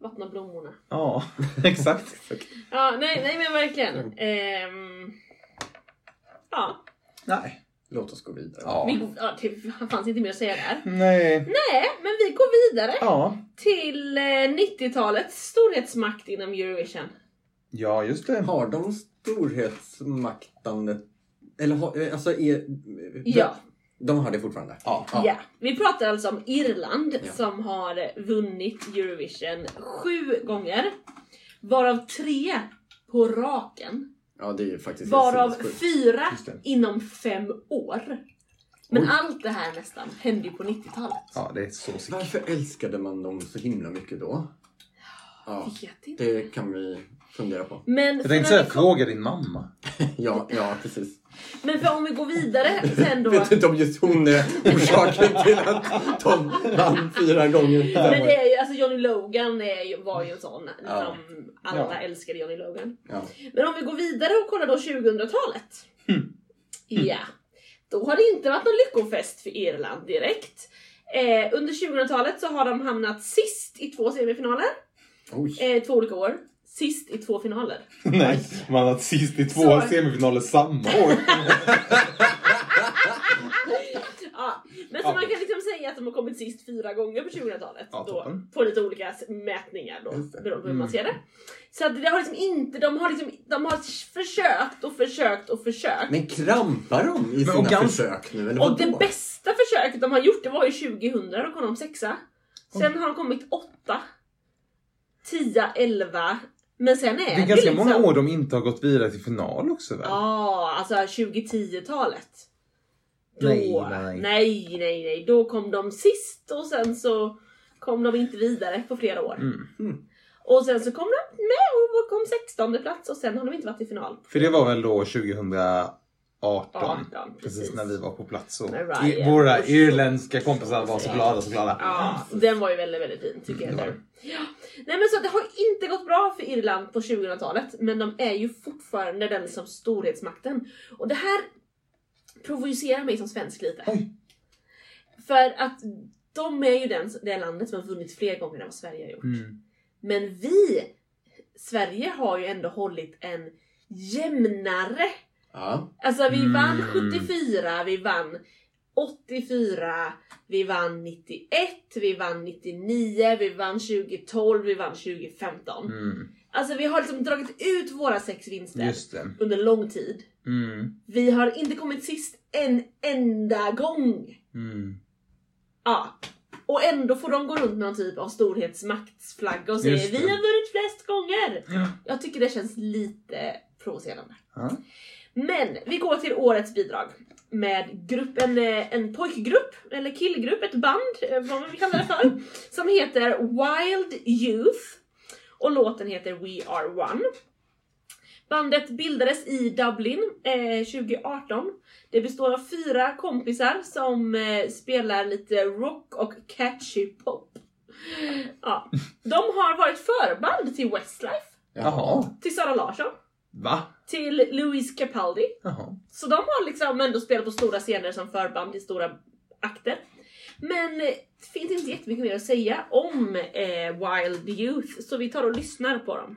Vattna blommorna. Ja, exakt. Ja, nej, nej men verkligen. Ehm, ja, Nej. Låt oss gå vidare. Ja. vi, ja, det fanns inte mer att säga där. Nej. Nej, men vi går vidare Ja. till eh, 90-talets storhetsmakt inom Eurovision. Ja, just det. Har de storhetsmaktandet? Eller har, eh, alltså är... Ja. De har det fortfarande? Ja. Ja. Vi pratar alltså om Irland Ja. som har vunnit Eurovision sju gånger. Varav tre på raken. Ja, det är faktiskt Varav fyra inom fem år. Men allt det här nästan hände ju på 90-talet. Ja, det är så sick. Varför älskade man dem så himla mycket då? Ja, Vet inte. det kan vi fundera på. Men Jag tänkte säga, kom, fråga din mamma. Ja, ja precis. men för om vi går vidare sen då. Vet inte om just hon är orsaken till att de vann fyra gånger. Men det är ju, alltså Johnny Logan är ju, var ju en sån. Ja. Liksom, alla Ja. älskade Johnny Logan. Ja. Men om vi går vidare och kollar då 2000-talet. Hmm. Ja. Då har det inte varit någon lyckofest för Irland direkt. Eh, under 2000-talet så har de hamnat sist i två semifinaler. Oj. Eh, två olika år. Sist i två finaler. Nej, man har sist i två Så- semifinaler samma år. Ja, men så Ja. man kan liksom säga att de har kommit sist fyra gånger på 2000-talet. Ja, då, på lite olika mätningar då, beroende på hur man Mm. ser det. Så att det har liksom inte, de har liksom, de har försökt och försökt och försökt. Men krampar de i Men sina och gans- försök nu? Eller och det bästa försöket de har gjort det var ju 2000, då kom de sexa. Sen har de kommit åtta, 10, 11. Men sen är Det det, är ganska liksom... många år de inte har gått vidare till final också väl? Ja, alltså 2010-talet. Då, Nej, nej, nej. nej, nej. Då kom de sist och sen så kom de inte vidare på flera år. Mm. Och sen så kom de med och kom 16 plats och sen har de inte varit i final. För det var väl då 2018? 18, precis. precis. när vi var på plats och Ryan. våra Och- irländska kompisar var så glada, så glada. Ja, den var ju väldigt, väldigt fin tycker jag. Det var Den. Ja. Nej men så det har inte gått bra för Irland på 2000-talet, men de är ju fortfarande den som storhetsmakten. Och det här provocerar mig som svensk lite. Oj. För att de är ju den, det landet som har vunnit fler gånger än vad Sverige har gjort. Mm. Men vi, Sverige har ju ändå hållit en jämnare Ja. Alltså vi Mm. vann 74, vi vann 84, vi vann 91, vi vann 99, vi vann 2012, vi vann 2015. Mm. Alltså vi har liksom dragit ut våra sex vinster under lång tid. Mm. Vi har inte kommit sist en enda gång. Mm. Ja. Och ändå får de gå runt med någon typ av storhetsmaktsflagga och säga vi har vunnit flest gånger. Ja. Jag tycker det känns lite provocerande. Ja. Men vi går till årets bidrag. Med grupp, en, eh, en pojkgrupp, eller killgrupp, ett band, eh, vad man vill kalla det för. som heter Wild Youth. Och låten heter We Are One. Bandet bildades i Dublin eh, 2018. Det består av fyra kompisar som eh, spelar lite rock och catchy pop. Ja. De har varit förband till Westlife, Jaha. till Sara Larsson, Va? Till Louise Capaldi. Jaha. Så de har liksom ändå spelat på stora scener som förband i stora akter. Men eh, det finns inte jättemycket mer att säga om eh, Wild Youth, så vi tar och lyssnar på dem.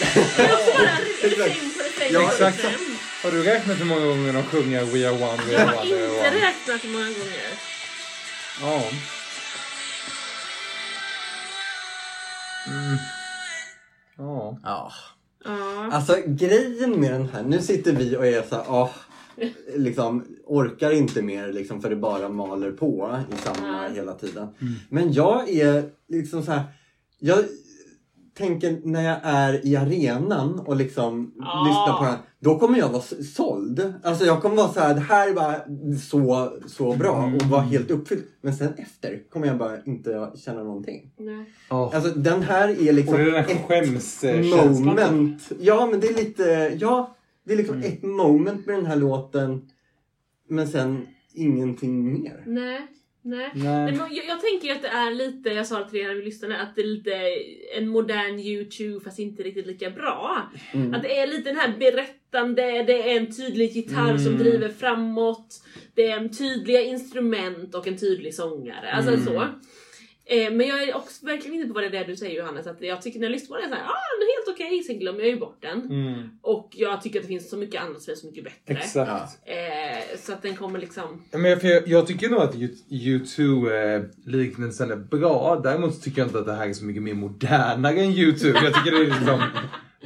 Det är också bara på refräng Ja, på exakt. refräng. Har du räknat hur många gånger de sjunger We are one, we Jag are har one, we inte are one? räknat hur många gånger. Ja. Mm. Ja. Ja. Alltså grejen med den här, nu sitter vi och är så här, ah, liksom orkar inte mer liksom för det bara maler på i samma hela tiden. Men jag är liksom så här, jag tänker när jag är i arenan och liksom Ja. lyssnar på den, då kommer jag vara såld. Alltså jag kommer vara så här, det här är bara så, så bra och vara helt uppfylld. Men sen efter kommer jag bara inte känna någonting. Nej. Oh. Alltså den här är liksom Och det är den ett- här skämskänslan. moment. Ja, men det är lite, ja, det är liksom Mm. ett moment med den här låten. Men sen ingenting mer. Nej. Nej. Nej, men jag, jag tänker att det är lite, jag sa det till er när vi lyssnade, att det är lite en modern YouTube fast inte riktigt lika bra. Mm. Att det är lite den här berättande, det är en tydlig gitarr som Mm. driver framåt, det är en tydliga instrument och en tydlig sångare. Alltså Mm. så. Eh, men jag är också verkligen inne på vad det är du säger Johannes, att jag tycker när jag lyssnar på den, så här, ah, den är helt okej, sen glömmer jag ju bort den. Mm. Och jag tycker att det finns så mycket annat som är så mycket bättre. Exakt. Eh, så att den kommer liksom... Men jag, för jag, jag tycker nog att U2-liknelsen är bra. Däremot tycker jag inte att det här är så mycket mer modernare än U2. Jag tycker det är liksom...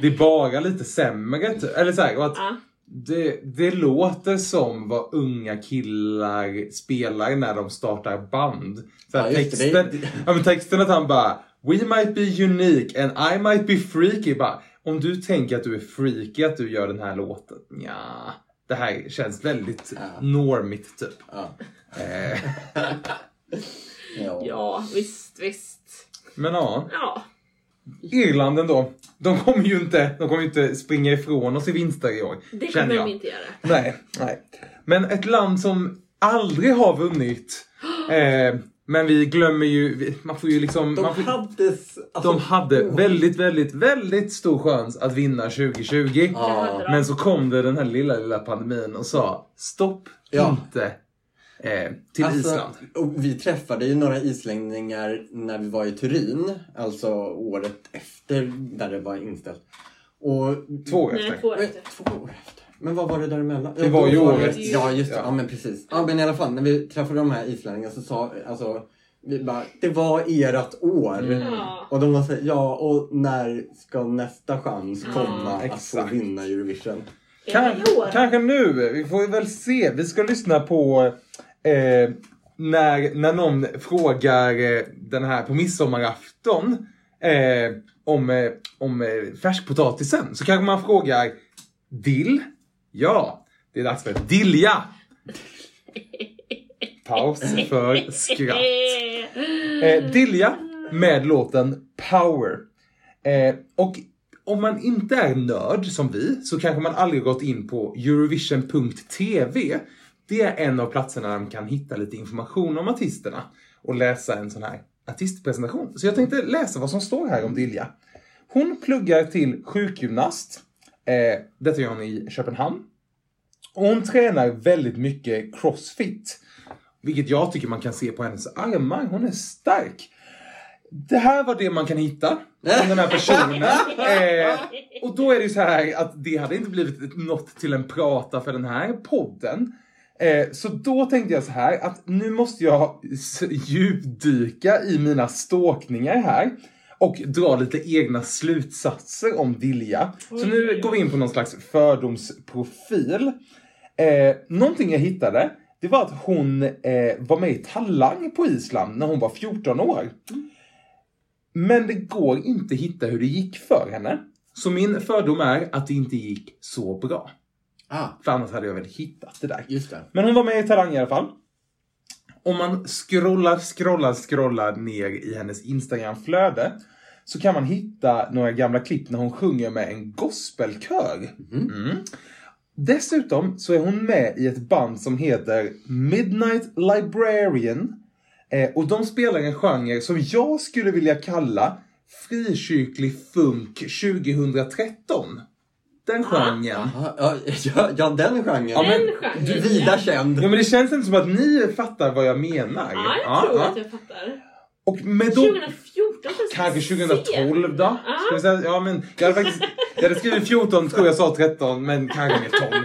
Det är bara lite sämre. typ. Eller så här, och att Ja. Det, det låter som vad unga killar spelar när de startar band. Så Ja, texten, ja, men texten att han bara We might be unique and I might be freaky. Bara, om du tänker att du är freaky att du gör den här låten. Ja, det här känns väldigt Ja. normigt typ. Ja. Eh, Ja. Ja, visst, visst. men ja, Ja. Irland ändå. De kommer ju inte, de kommer inte springa ifrån oss i vinster i år. Det känner kommer jag. de inte göra. Nej, nej. Men ett land som aldrig har vunnit. Eh, men vi glömmer ju, man får ju liksom... De man får, hade... Alltså, de hade åh. väldigt, väldigt, väldigt stor chans att vinna 2020. Det hade de. Men så kom det den här lilla, lilla pandemin och sa stopp Ja. inte eh, till Alltså, Island. Och vi träffade ju några islänningar när vi var i Turin. Alltså året efter där det var inställt. Och... Två år Nej, efter. två efter. två år efter. Men vad var det däremellan? Det var ju året. Ja, just det. Ja. Ja. men precis. Ja, men i alla fall. När vi träffade de här islänningarna så sa alltså, vi bara, det var ert år. Mm. Ja. Och de var såhär, ja och när ska nästa chans komma att få exakt. vinna Eurovision? Kan, Är det i år? kanske nu, vi får väl se. Vi ska lyssna på eh, när, när någon frågar eh, den här på midsommarafton eh, om, eh, om eh, färskpotatisen. Så kanske man frågar dill? Ja, det är dags för dilja. Paus för skratt. Eh, Dilja med låten Power. Eh, och om man inte är nörd som vi så kanske man aldrig gått in på Eurovision.tv. Det är en av platserna där man kan hitta lite information om artisterna och läsa en sån här artistpresentation. Så jag tänkte läsa vad som står här om Dilja. Hon pluggar till sjukgymnast. Eh, detta gör hon i Köpenhamn. Och hon tränar väldigt mycket crossfit. Vilket jag tycker man kan se på hennes armar. Hon är stark. Det här var det man kan hitta om den här personen. Eh, och då är det ju så här att det hade inte blivit något till en prata för den här podden. Eh, så då tänkte jag så här att nu måste jag djupdyka i mina stalkningar här. Och dra lite egna slutsatser om Dilja. Så nu går vi in på någon slags fördomsprofil. Eh, någonting jag hittade, det var att hon eh, var med i Talang på Island när hon var 14 år. Men det går inte att hitta hur det gick för henne. Så min fördom är att det inte gick så bra. Ah, För annars hade jag väl hittat det där. just det. Men hon var med i Talang i alla fall. Om man scrollar, scrollar, scrollar ner i hennes Instagram-flöde så kan man hitta några gamla klipp när hon sjunger med en gospelkör. Mm. Dessutom så är hon med i ett band som heter Midnight Librarian. Eh, och de spelar en genre som jag skulle vilja kalla frikyrklig funk 2013. Den genren. Ja, ja, den genren. Ja, men- Den genren. Du vida känd. Ja men det känns inte som att ni fattar vad jag menar. Ja, jag tror att jag fattar. Och med då... 2014 känns Kanske sent. 2012 då? Ja. Ska vi säga, ja men jag hade faktiskt... Jag hade skrivit 14, tror jag sa 13, men kanske mer 12.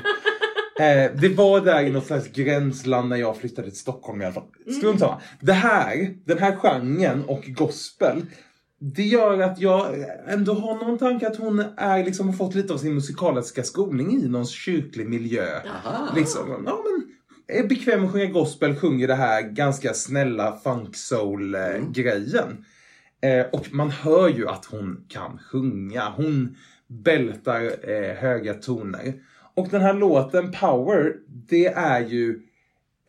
Eh, det var där i något slags gränsland när jag flyttade till Stockholm i alla fall. Strunt samma. Det här, den här genren och gospel, det gör att jag ändå har någon tanke att hon är liksom har fått lite av sin musikaliska skolning i någon kyrklig miljö. Aha. Liksom, ja men är bekväm att sjunga gospel, sjunger det här ganska snälla funk soul eh, grejen. Eh, och man hör ju att hon kan sjunga. Hon bältar eh, höga toner. Och den här låten Power, det är ju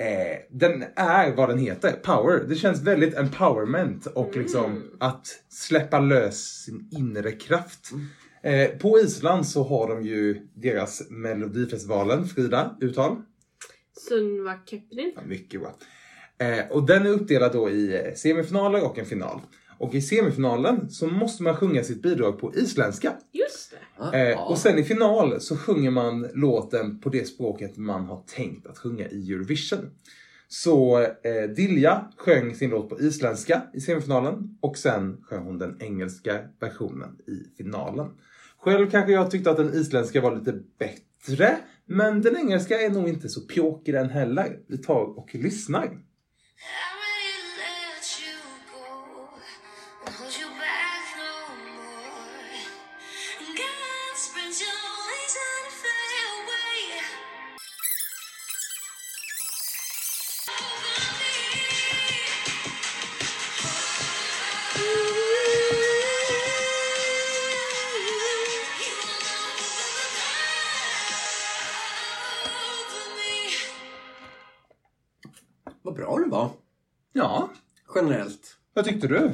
eh, den är vad den heter, power. Det känns väldigt empowerment och liksom att släppa lös sin inre kraft. Eh, på Island så har de ju deras Melodifestivalen, Frida, uttal. Sunva Kepnin. Ja, mycket bra. Eh, och den är uppdelad då i semifinaler och en final. Och i semifinalen så måste man sjunga sitt bidrag på isländska. Just det. Ah, Eh, och sen i final så sjunger man låten på det språket man har tänkt att sjunga i Eurovision. Så eh, Dilja sjöng sin låt på isländska i semifinalen och sen sjöng hon den engelska versionen i finalen. Själv kanske jag tyckte att den isländska var lite bättre, men den engelska är nog inte så pjåkig den heller. Vi tar och lyssnar. Vad bra du var. Ja, Generellt. vad tyckte du?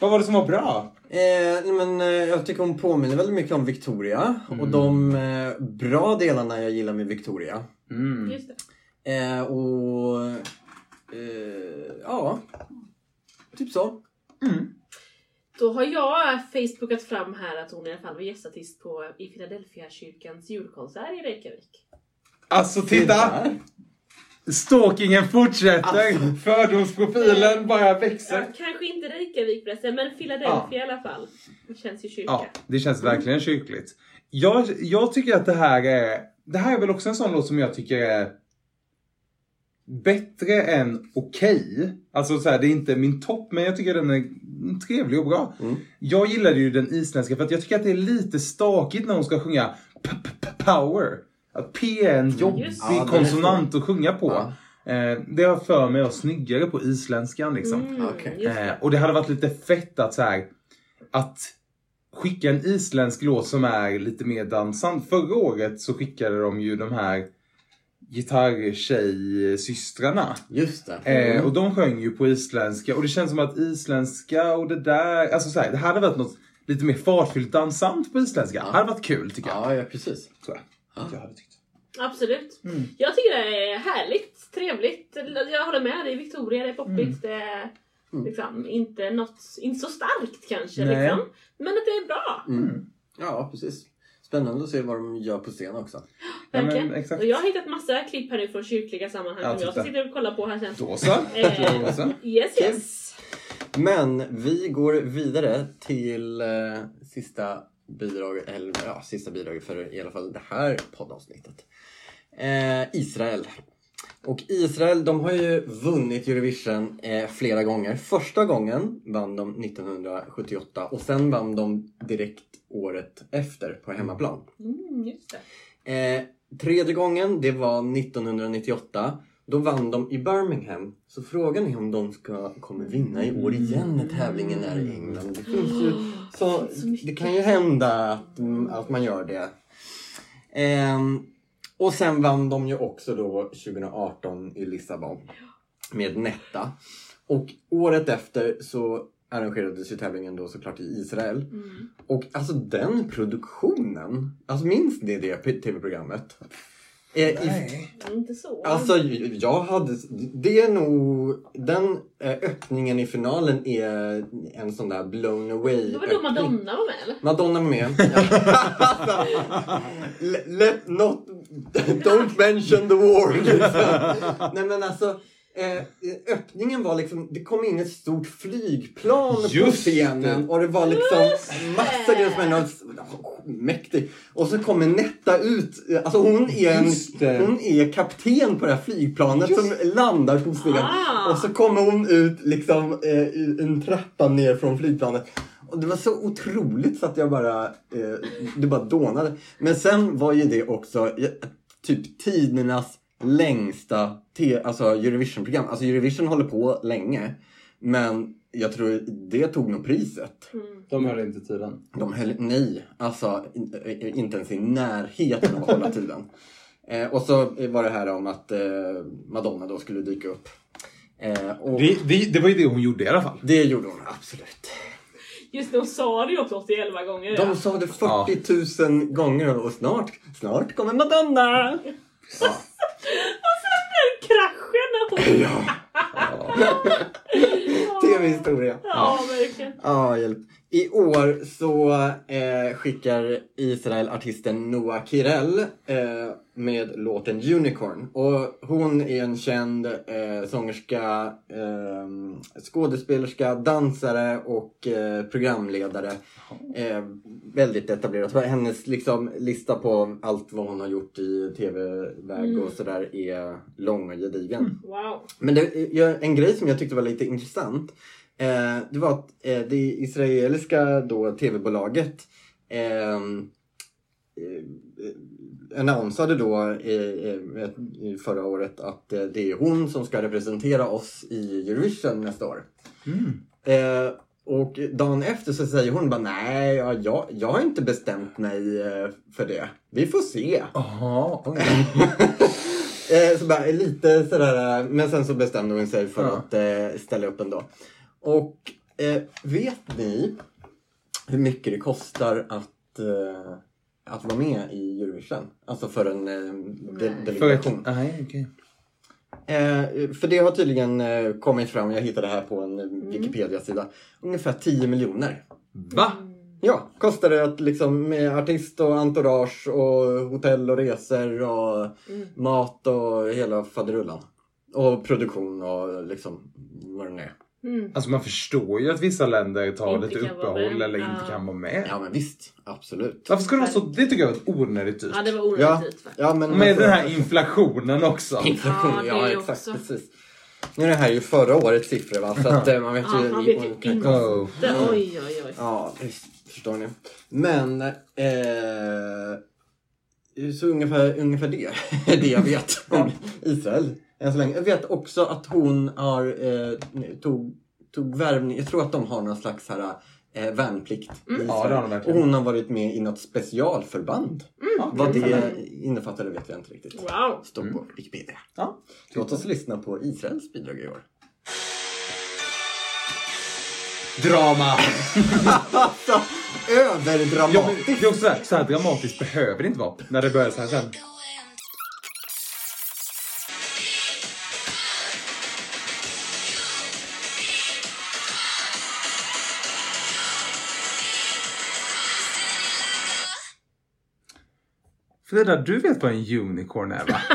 Vad var det som var bra? Eh, men, eh, jag tycker hon påminner väldigt mycket om Victoria. Och de eh, bra delarna jag gillar med Victoria. Mm. Just det. Eh, och... Eh, ja. Typ så. Då har jag facebookat fram här att hon i alla fall var gästartist på i Philadelphia kyrkans julkonsert i Reykjavik. Alltså titta! Stalkingen fortsätter! Fördomsprofilen bara Ja, växer. kanske inte Reykjavik förresten, men Philadelphia i alla fall. Det känns ju kyrka. Ja, det känns verkligen kyrkligt. Jag, jag tycker att det här är... Det här är väl också en sån låt som jag tycker är bättre än okej. Alltså så här, det är inte min topp, men jag tycker den är trevlig och bra. Jag gillade ju den isländska för att jag tycker att det är lite stakigt när hon ska sjunga p- p- p- power. Att P är en jobbig. Ja, konsonant att sjunga på. Ja. Eh, det har för mig att snyggare på isländskan liksom. Mm, just det. Eh, och det hade varit lite fett att så här, att skicka en isländsk låt som är lite mer dansant. Förra året så skickade de ju de här gitarrtjejsystrarna. Just det. Eh, och de sjöng ju på isländska och det känns som att isländska och det där, alltså så här, det hade varit något lite mer fartfyllt dansant på isländska. Det hade varit kul tycker jag. Ja, ja precis. Tror jag. Hade tyckt. Absolut. Mm. Jag tycker det är härligt, trevligt. Jag håller med dig Victoria, det är poppigt. Mm. Det är liksom inte något, inte så starkt kanske Nej. liksom. Men att det är bra. Mm. Ja, precis. Spännande att se vad de gör på scen också. Ja, Verkligen. men exakt. och jag har hittat massa klipp här nu från kyrkliga sammanhang Ja, som jag sitter och kollar på här sen. Då så. Eh. Yes yes. Men vi går vidare till eh, sista bidraget, eller ja, sista bidraget för i alla fall det här poddavsnittet. Eh, Israel. Och Israel, de har ju vunnit Eurovision eh, flera gånger. Första gången vann de 1978 och sen vann de direkt året efter på hemmaplan. Mm, just det. Eh, tredje gången, det var 1998. Då vann de i Birmingham. Så frågan är om de ska, kommer vinna i år igen när tävlingen är i England. Det, finns ju, så, det kan ju hända att, mm, att man gör det. Ehm, och sen vann de ju också då 2018 i Lissabon med Netta. Och året efter så arrangerades ju tävlingen då såklart i Israel. Mm. Och alltså den produktionen, alltså minns ni det tv-programmet? Eh, i, Nej. Inte så. alltså jag hade, det är nog, den eh, öppningen i finalen är en sån där blown away det var då. Madonna var med eller? Madonna var med. alltså, let, let not, don't mention the war. Liksom. Nej men alltså, eh, öppningen var liksom, det kom in ett stort flygplan på Just scenen och det var liksom massa grejer som är mäktigt. Och så kommer Netta ut, alltså hon är, en, Just det. hon är kapten på det här flygplanet som landar på scen. Ah. Och så kommer hon ut liksom eh, en trappa ner från flygplanet. Och det var så otroligt så att jag bara, eh, det bara dånade. Men sen var ju det också eh, typ tidernas längsta te- alltså Eurovision-program. Alltså Eurovision håller på länge. Men jag tror det tog nog priset. De höll inte tiden. De höll, nej, alltså eh, inte ens i närheten av att hålla tiden. Eh, och så var det här om att eh, Madonna då skulle dyka upp. Eh, och Det, det, det var ju det hon gjorde i alla fall. det gjorde hon absolut. Just det, hon sa det ju också 81 gånger. De ja. sa det 40 000 gånger och snart, snart kommer Madonna. Ja. Hon... ja. TV-historia. Ja, verkligen. Ja, hjälp. I år så eh, skickar Israel artisten Noah Kirel eh, med låten Unicorn. Och hon är en känd eh, sångerska, eh, skådespelerska, dansare och eh, programledare. Eh, väldigt etablerad. Hennes liksom, lista på allt vad hon har gjort i tv-väg och sådär är lång och gedigen. Wow. Men det, en grej som jag tyckte var lite intressant. Eh, det var att eh, det israeliska då, tv-bolaget eh, eh, annonsade då eh, eh, i förra året att eh, det är hon som ska representera oss i Eurovision nästa år. Eh, och dagen efter så säger hon bara nej, ja, jag, jag har inte bestämt mig för det. Vi får se. Jaha, oj. Eh, så bara lite sådär, men sen så bestämde hon sig för Ja. att ställa upp ändå. Och eh, vet ni hur mycket det kostar att, eh, att vara med i Eurovision? Alltså för en eh, de- delegation. Nej, okej. Eh, för det har tydligen eh, kommit fram, jag hittade det här på en eh, Mm. Wikipedia-sida, ungefär 10 miljoner. Va? Ja, kostar det att liksom med artist och entourage och hotell och resor och Mm. mat och hela faderullan. Och produktion och liksom vad det nu är. Mm. Alltså man förstår ju att vissa länder tar Inte lite uppehåll eller inte Ja. kan vara med. Ja men visst, absolut. Varför ska det vara så? Det tycker jag var ett onödigt dyrt. Ja, det var Ja, onödigt dyrt faktiskt. ja men Med den här inflationen också. Inflation, Ja, det ja, är exakt också. precis. Nu är det här ju förra årets siffror va, så att eh, man vet Ja, ju... man vet ju inte. Oh. Oj, oj, oj. Ja, visst, förstår ni. Men, eh, så ungefär, ungefär det det jag vet om Israel än så länge. Jag vet också att hon har, eh, tog, tog värvning, jag tror att de har någon slags här eh, värnplikt. i Ja, det har hon verkligen. Och hon har varit med i något specialförband. Ja, Vad det innefattade vet jag inte riktigt. Wow! Står på Wikipedia. Ja. Låt oss lyssna på Israels bidrag i år. Drama! Alltså, Ja, men överdramatiskt! det är också så här, så här dramatiskt behöver det inte vara när det börjar så här sen. Frida, du vet vad en unicorn är va?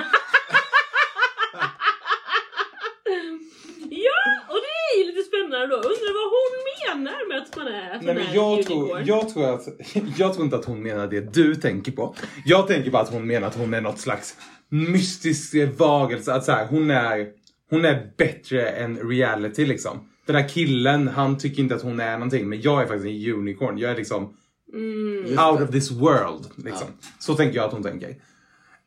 Ja, och det är ju lite spännande då. Undrar vad hon menar med att man är, Nej, men jag, unicorn. tror, jag, tror att, jag tror inte att hon menar det du tänker på. Jag tänker bara att hon menar att hon är något slags mystisk varelse. Att så här, hon, är, hon är bättre än reality liksom. Den här killen, han tycker inte att hon är någonting. Men jag är faktiskt en unicorn. Jag är liksom Just out of this world. Liksom. Så tänker jag att hon tänker.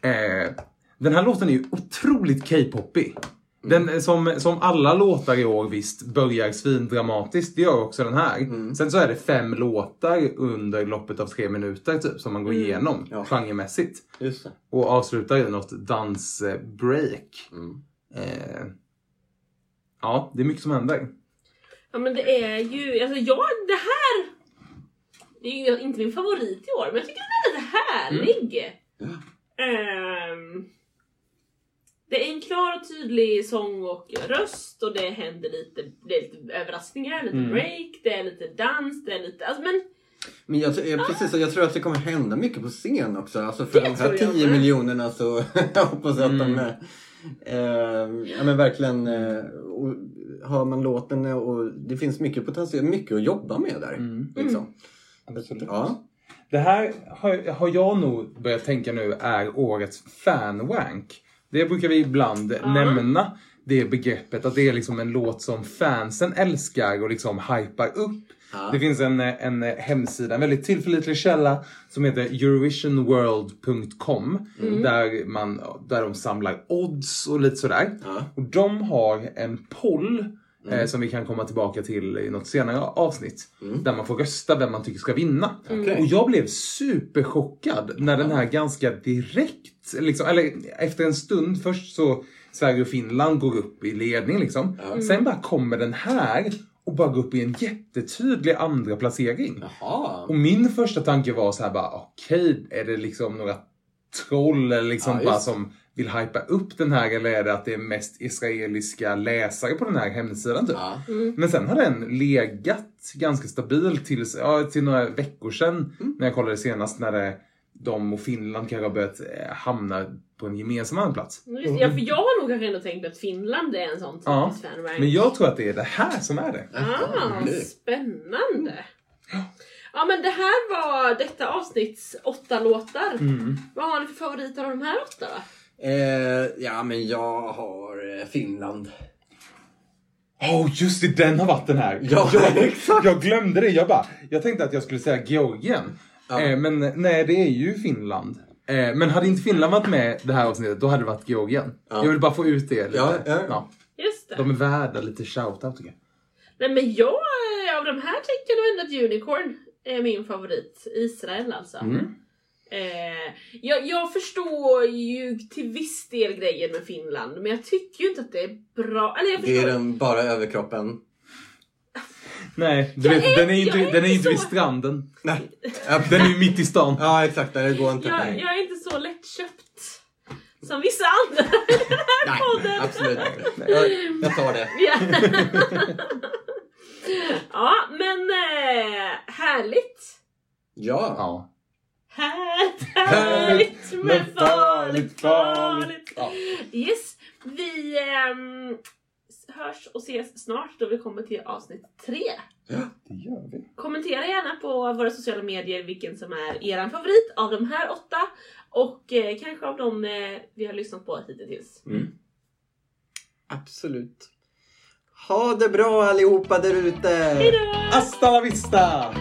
Eh, den här låten är ju otroligt K-poppig. Den, som, som alla låtar i år visst börjar svindramatiskt. Det gör också den här. Sen så är det fem låtar under loppet av tre minuter typ som man går igenom Ja. genremässigt. Just det. Och avslutar i något dansbreak. Mm. Eh, ja, det är mycket som händer. Ja men det är ju, alltså jag, det här det är ju inte min favorit i år, men jag tycker den är lite härlig. Ehm, det är en klar och tydlig sång och röst och det händer lite, det är lite överraskningar, lite Mm. break, det är lite dans, det är lite, alltså men Men jag, jag, precis, och jag tror att det kommer hända mycket på scen också. Alltså för Det de här tror jag 10 med. miljonerna så jag hoppas jag att de Mm. är, eh, ja men verkligen eh, och hör man låten och det finns mycket potential, mycket att jobba med där. Mm. Liksom. Absolut. Ja. Det här har, har jag nog börjat tänka nu är årets fanwank. Det brukar vi ibland Ja. nämna. Det begreppet att det är liksom en låt som fansen älskar och liksom hypar upp. Ja. Det finns en, en hemsida, en väldigt tillförlitlig källa som heter eurovisionworld.com där, man, där de samlar odds och lite sådär. Ja. Och de har en poll eh, som vi kan komma tillbaka till i något senare avsnitt. Där man får rösta vem man tycker ska vinna. Okej. Och jag blev superchockad när den här ganska direkt, liksom, eller efter en stund, först så Sverige och Finland går upp i ledning liksom. Sen bara kommer den här och bara går upp i en jättetydlig andra placering. Jaha. Och min första tanke var så här bara, okej, är det liksom några troll eller liksom Ja, just bara som vill hypa upp den här eller är det att det är mest israeliska läsare på den här hemsidan typ? Ja. Men sen har den legat ganska stabilt tills, ja, till några veckor sedan Mm. när jag kollade senast när det, de och Finland kanske har börjat eh, hamna på en gemensam andraplats. just, ja, för jag har nog kanske ändå tänkt att Finland är en sån typisk Ja, fanrank. Men jag tror att det är det här som är det. Ah, okej. spännande! Ja men det här var detta avsnitts åtta låtar. Mm. Vad har ni för favoriter av de här åtta då? Eh, ja men jag har eh, Finland. Åh, oh, just det, den har varit den här. Ja, jag, exakt. jag glömde det. Jag bara, jag tänkte att jag skulle säga Georgien. Ja. Eh, men nej, det är ju Finland. Eh, men hade inte Finland varit med det här avsnittet, då hade det varit Georgien. Ja. Jag vill bara få ut det lite. Ja, ja. Just det. De är värda lite shoutout tycker jag. Nej men jag, eh, av de här tänker jag nog ändå att Unicorn är min favorit. Israel alltså. Mm. Eh, jag, jag förstår ju till viss del grejen med Finland, men jag tycker ju inte att det är bra. Eller jag Det är förstår. den bara överkroppen. Nej, du vet, är- den är inte, är den är inte inte vid så- stranden. Nej. Den är ju mitt i stan. Ja exakt, det går inte. jag, jag är inte så lättköpt som vissa andra. Nej, podden. absolut inte. Jag, jag tar det. Ja. ja, men eh, härligt. Ja. Ja. Härligt, härligt men farligt, farligt. Ja. Yes, vi ehm, hörs och ses snart då vi kommer till avsnitt tre. Det gör vi. Kommentera gärna på våra sociala medier vilken som är er favorit av de här åtta och eh, kanske av de eh, vi har lyssnat på hittills. Absolut. Ha det bra allihopa där ute! Hasta la vista!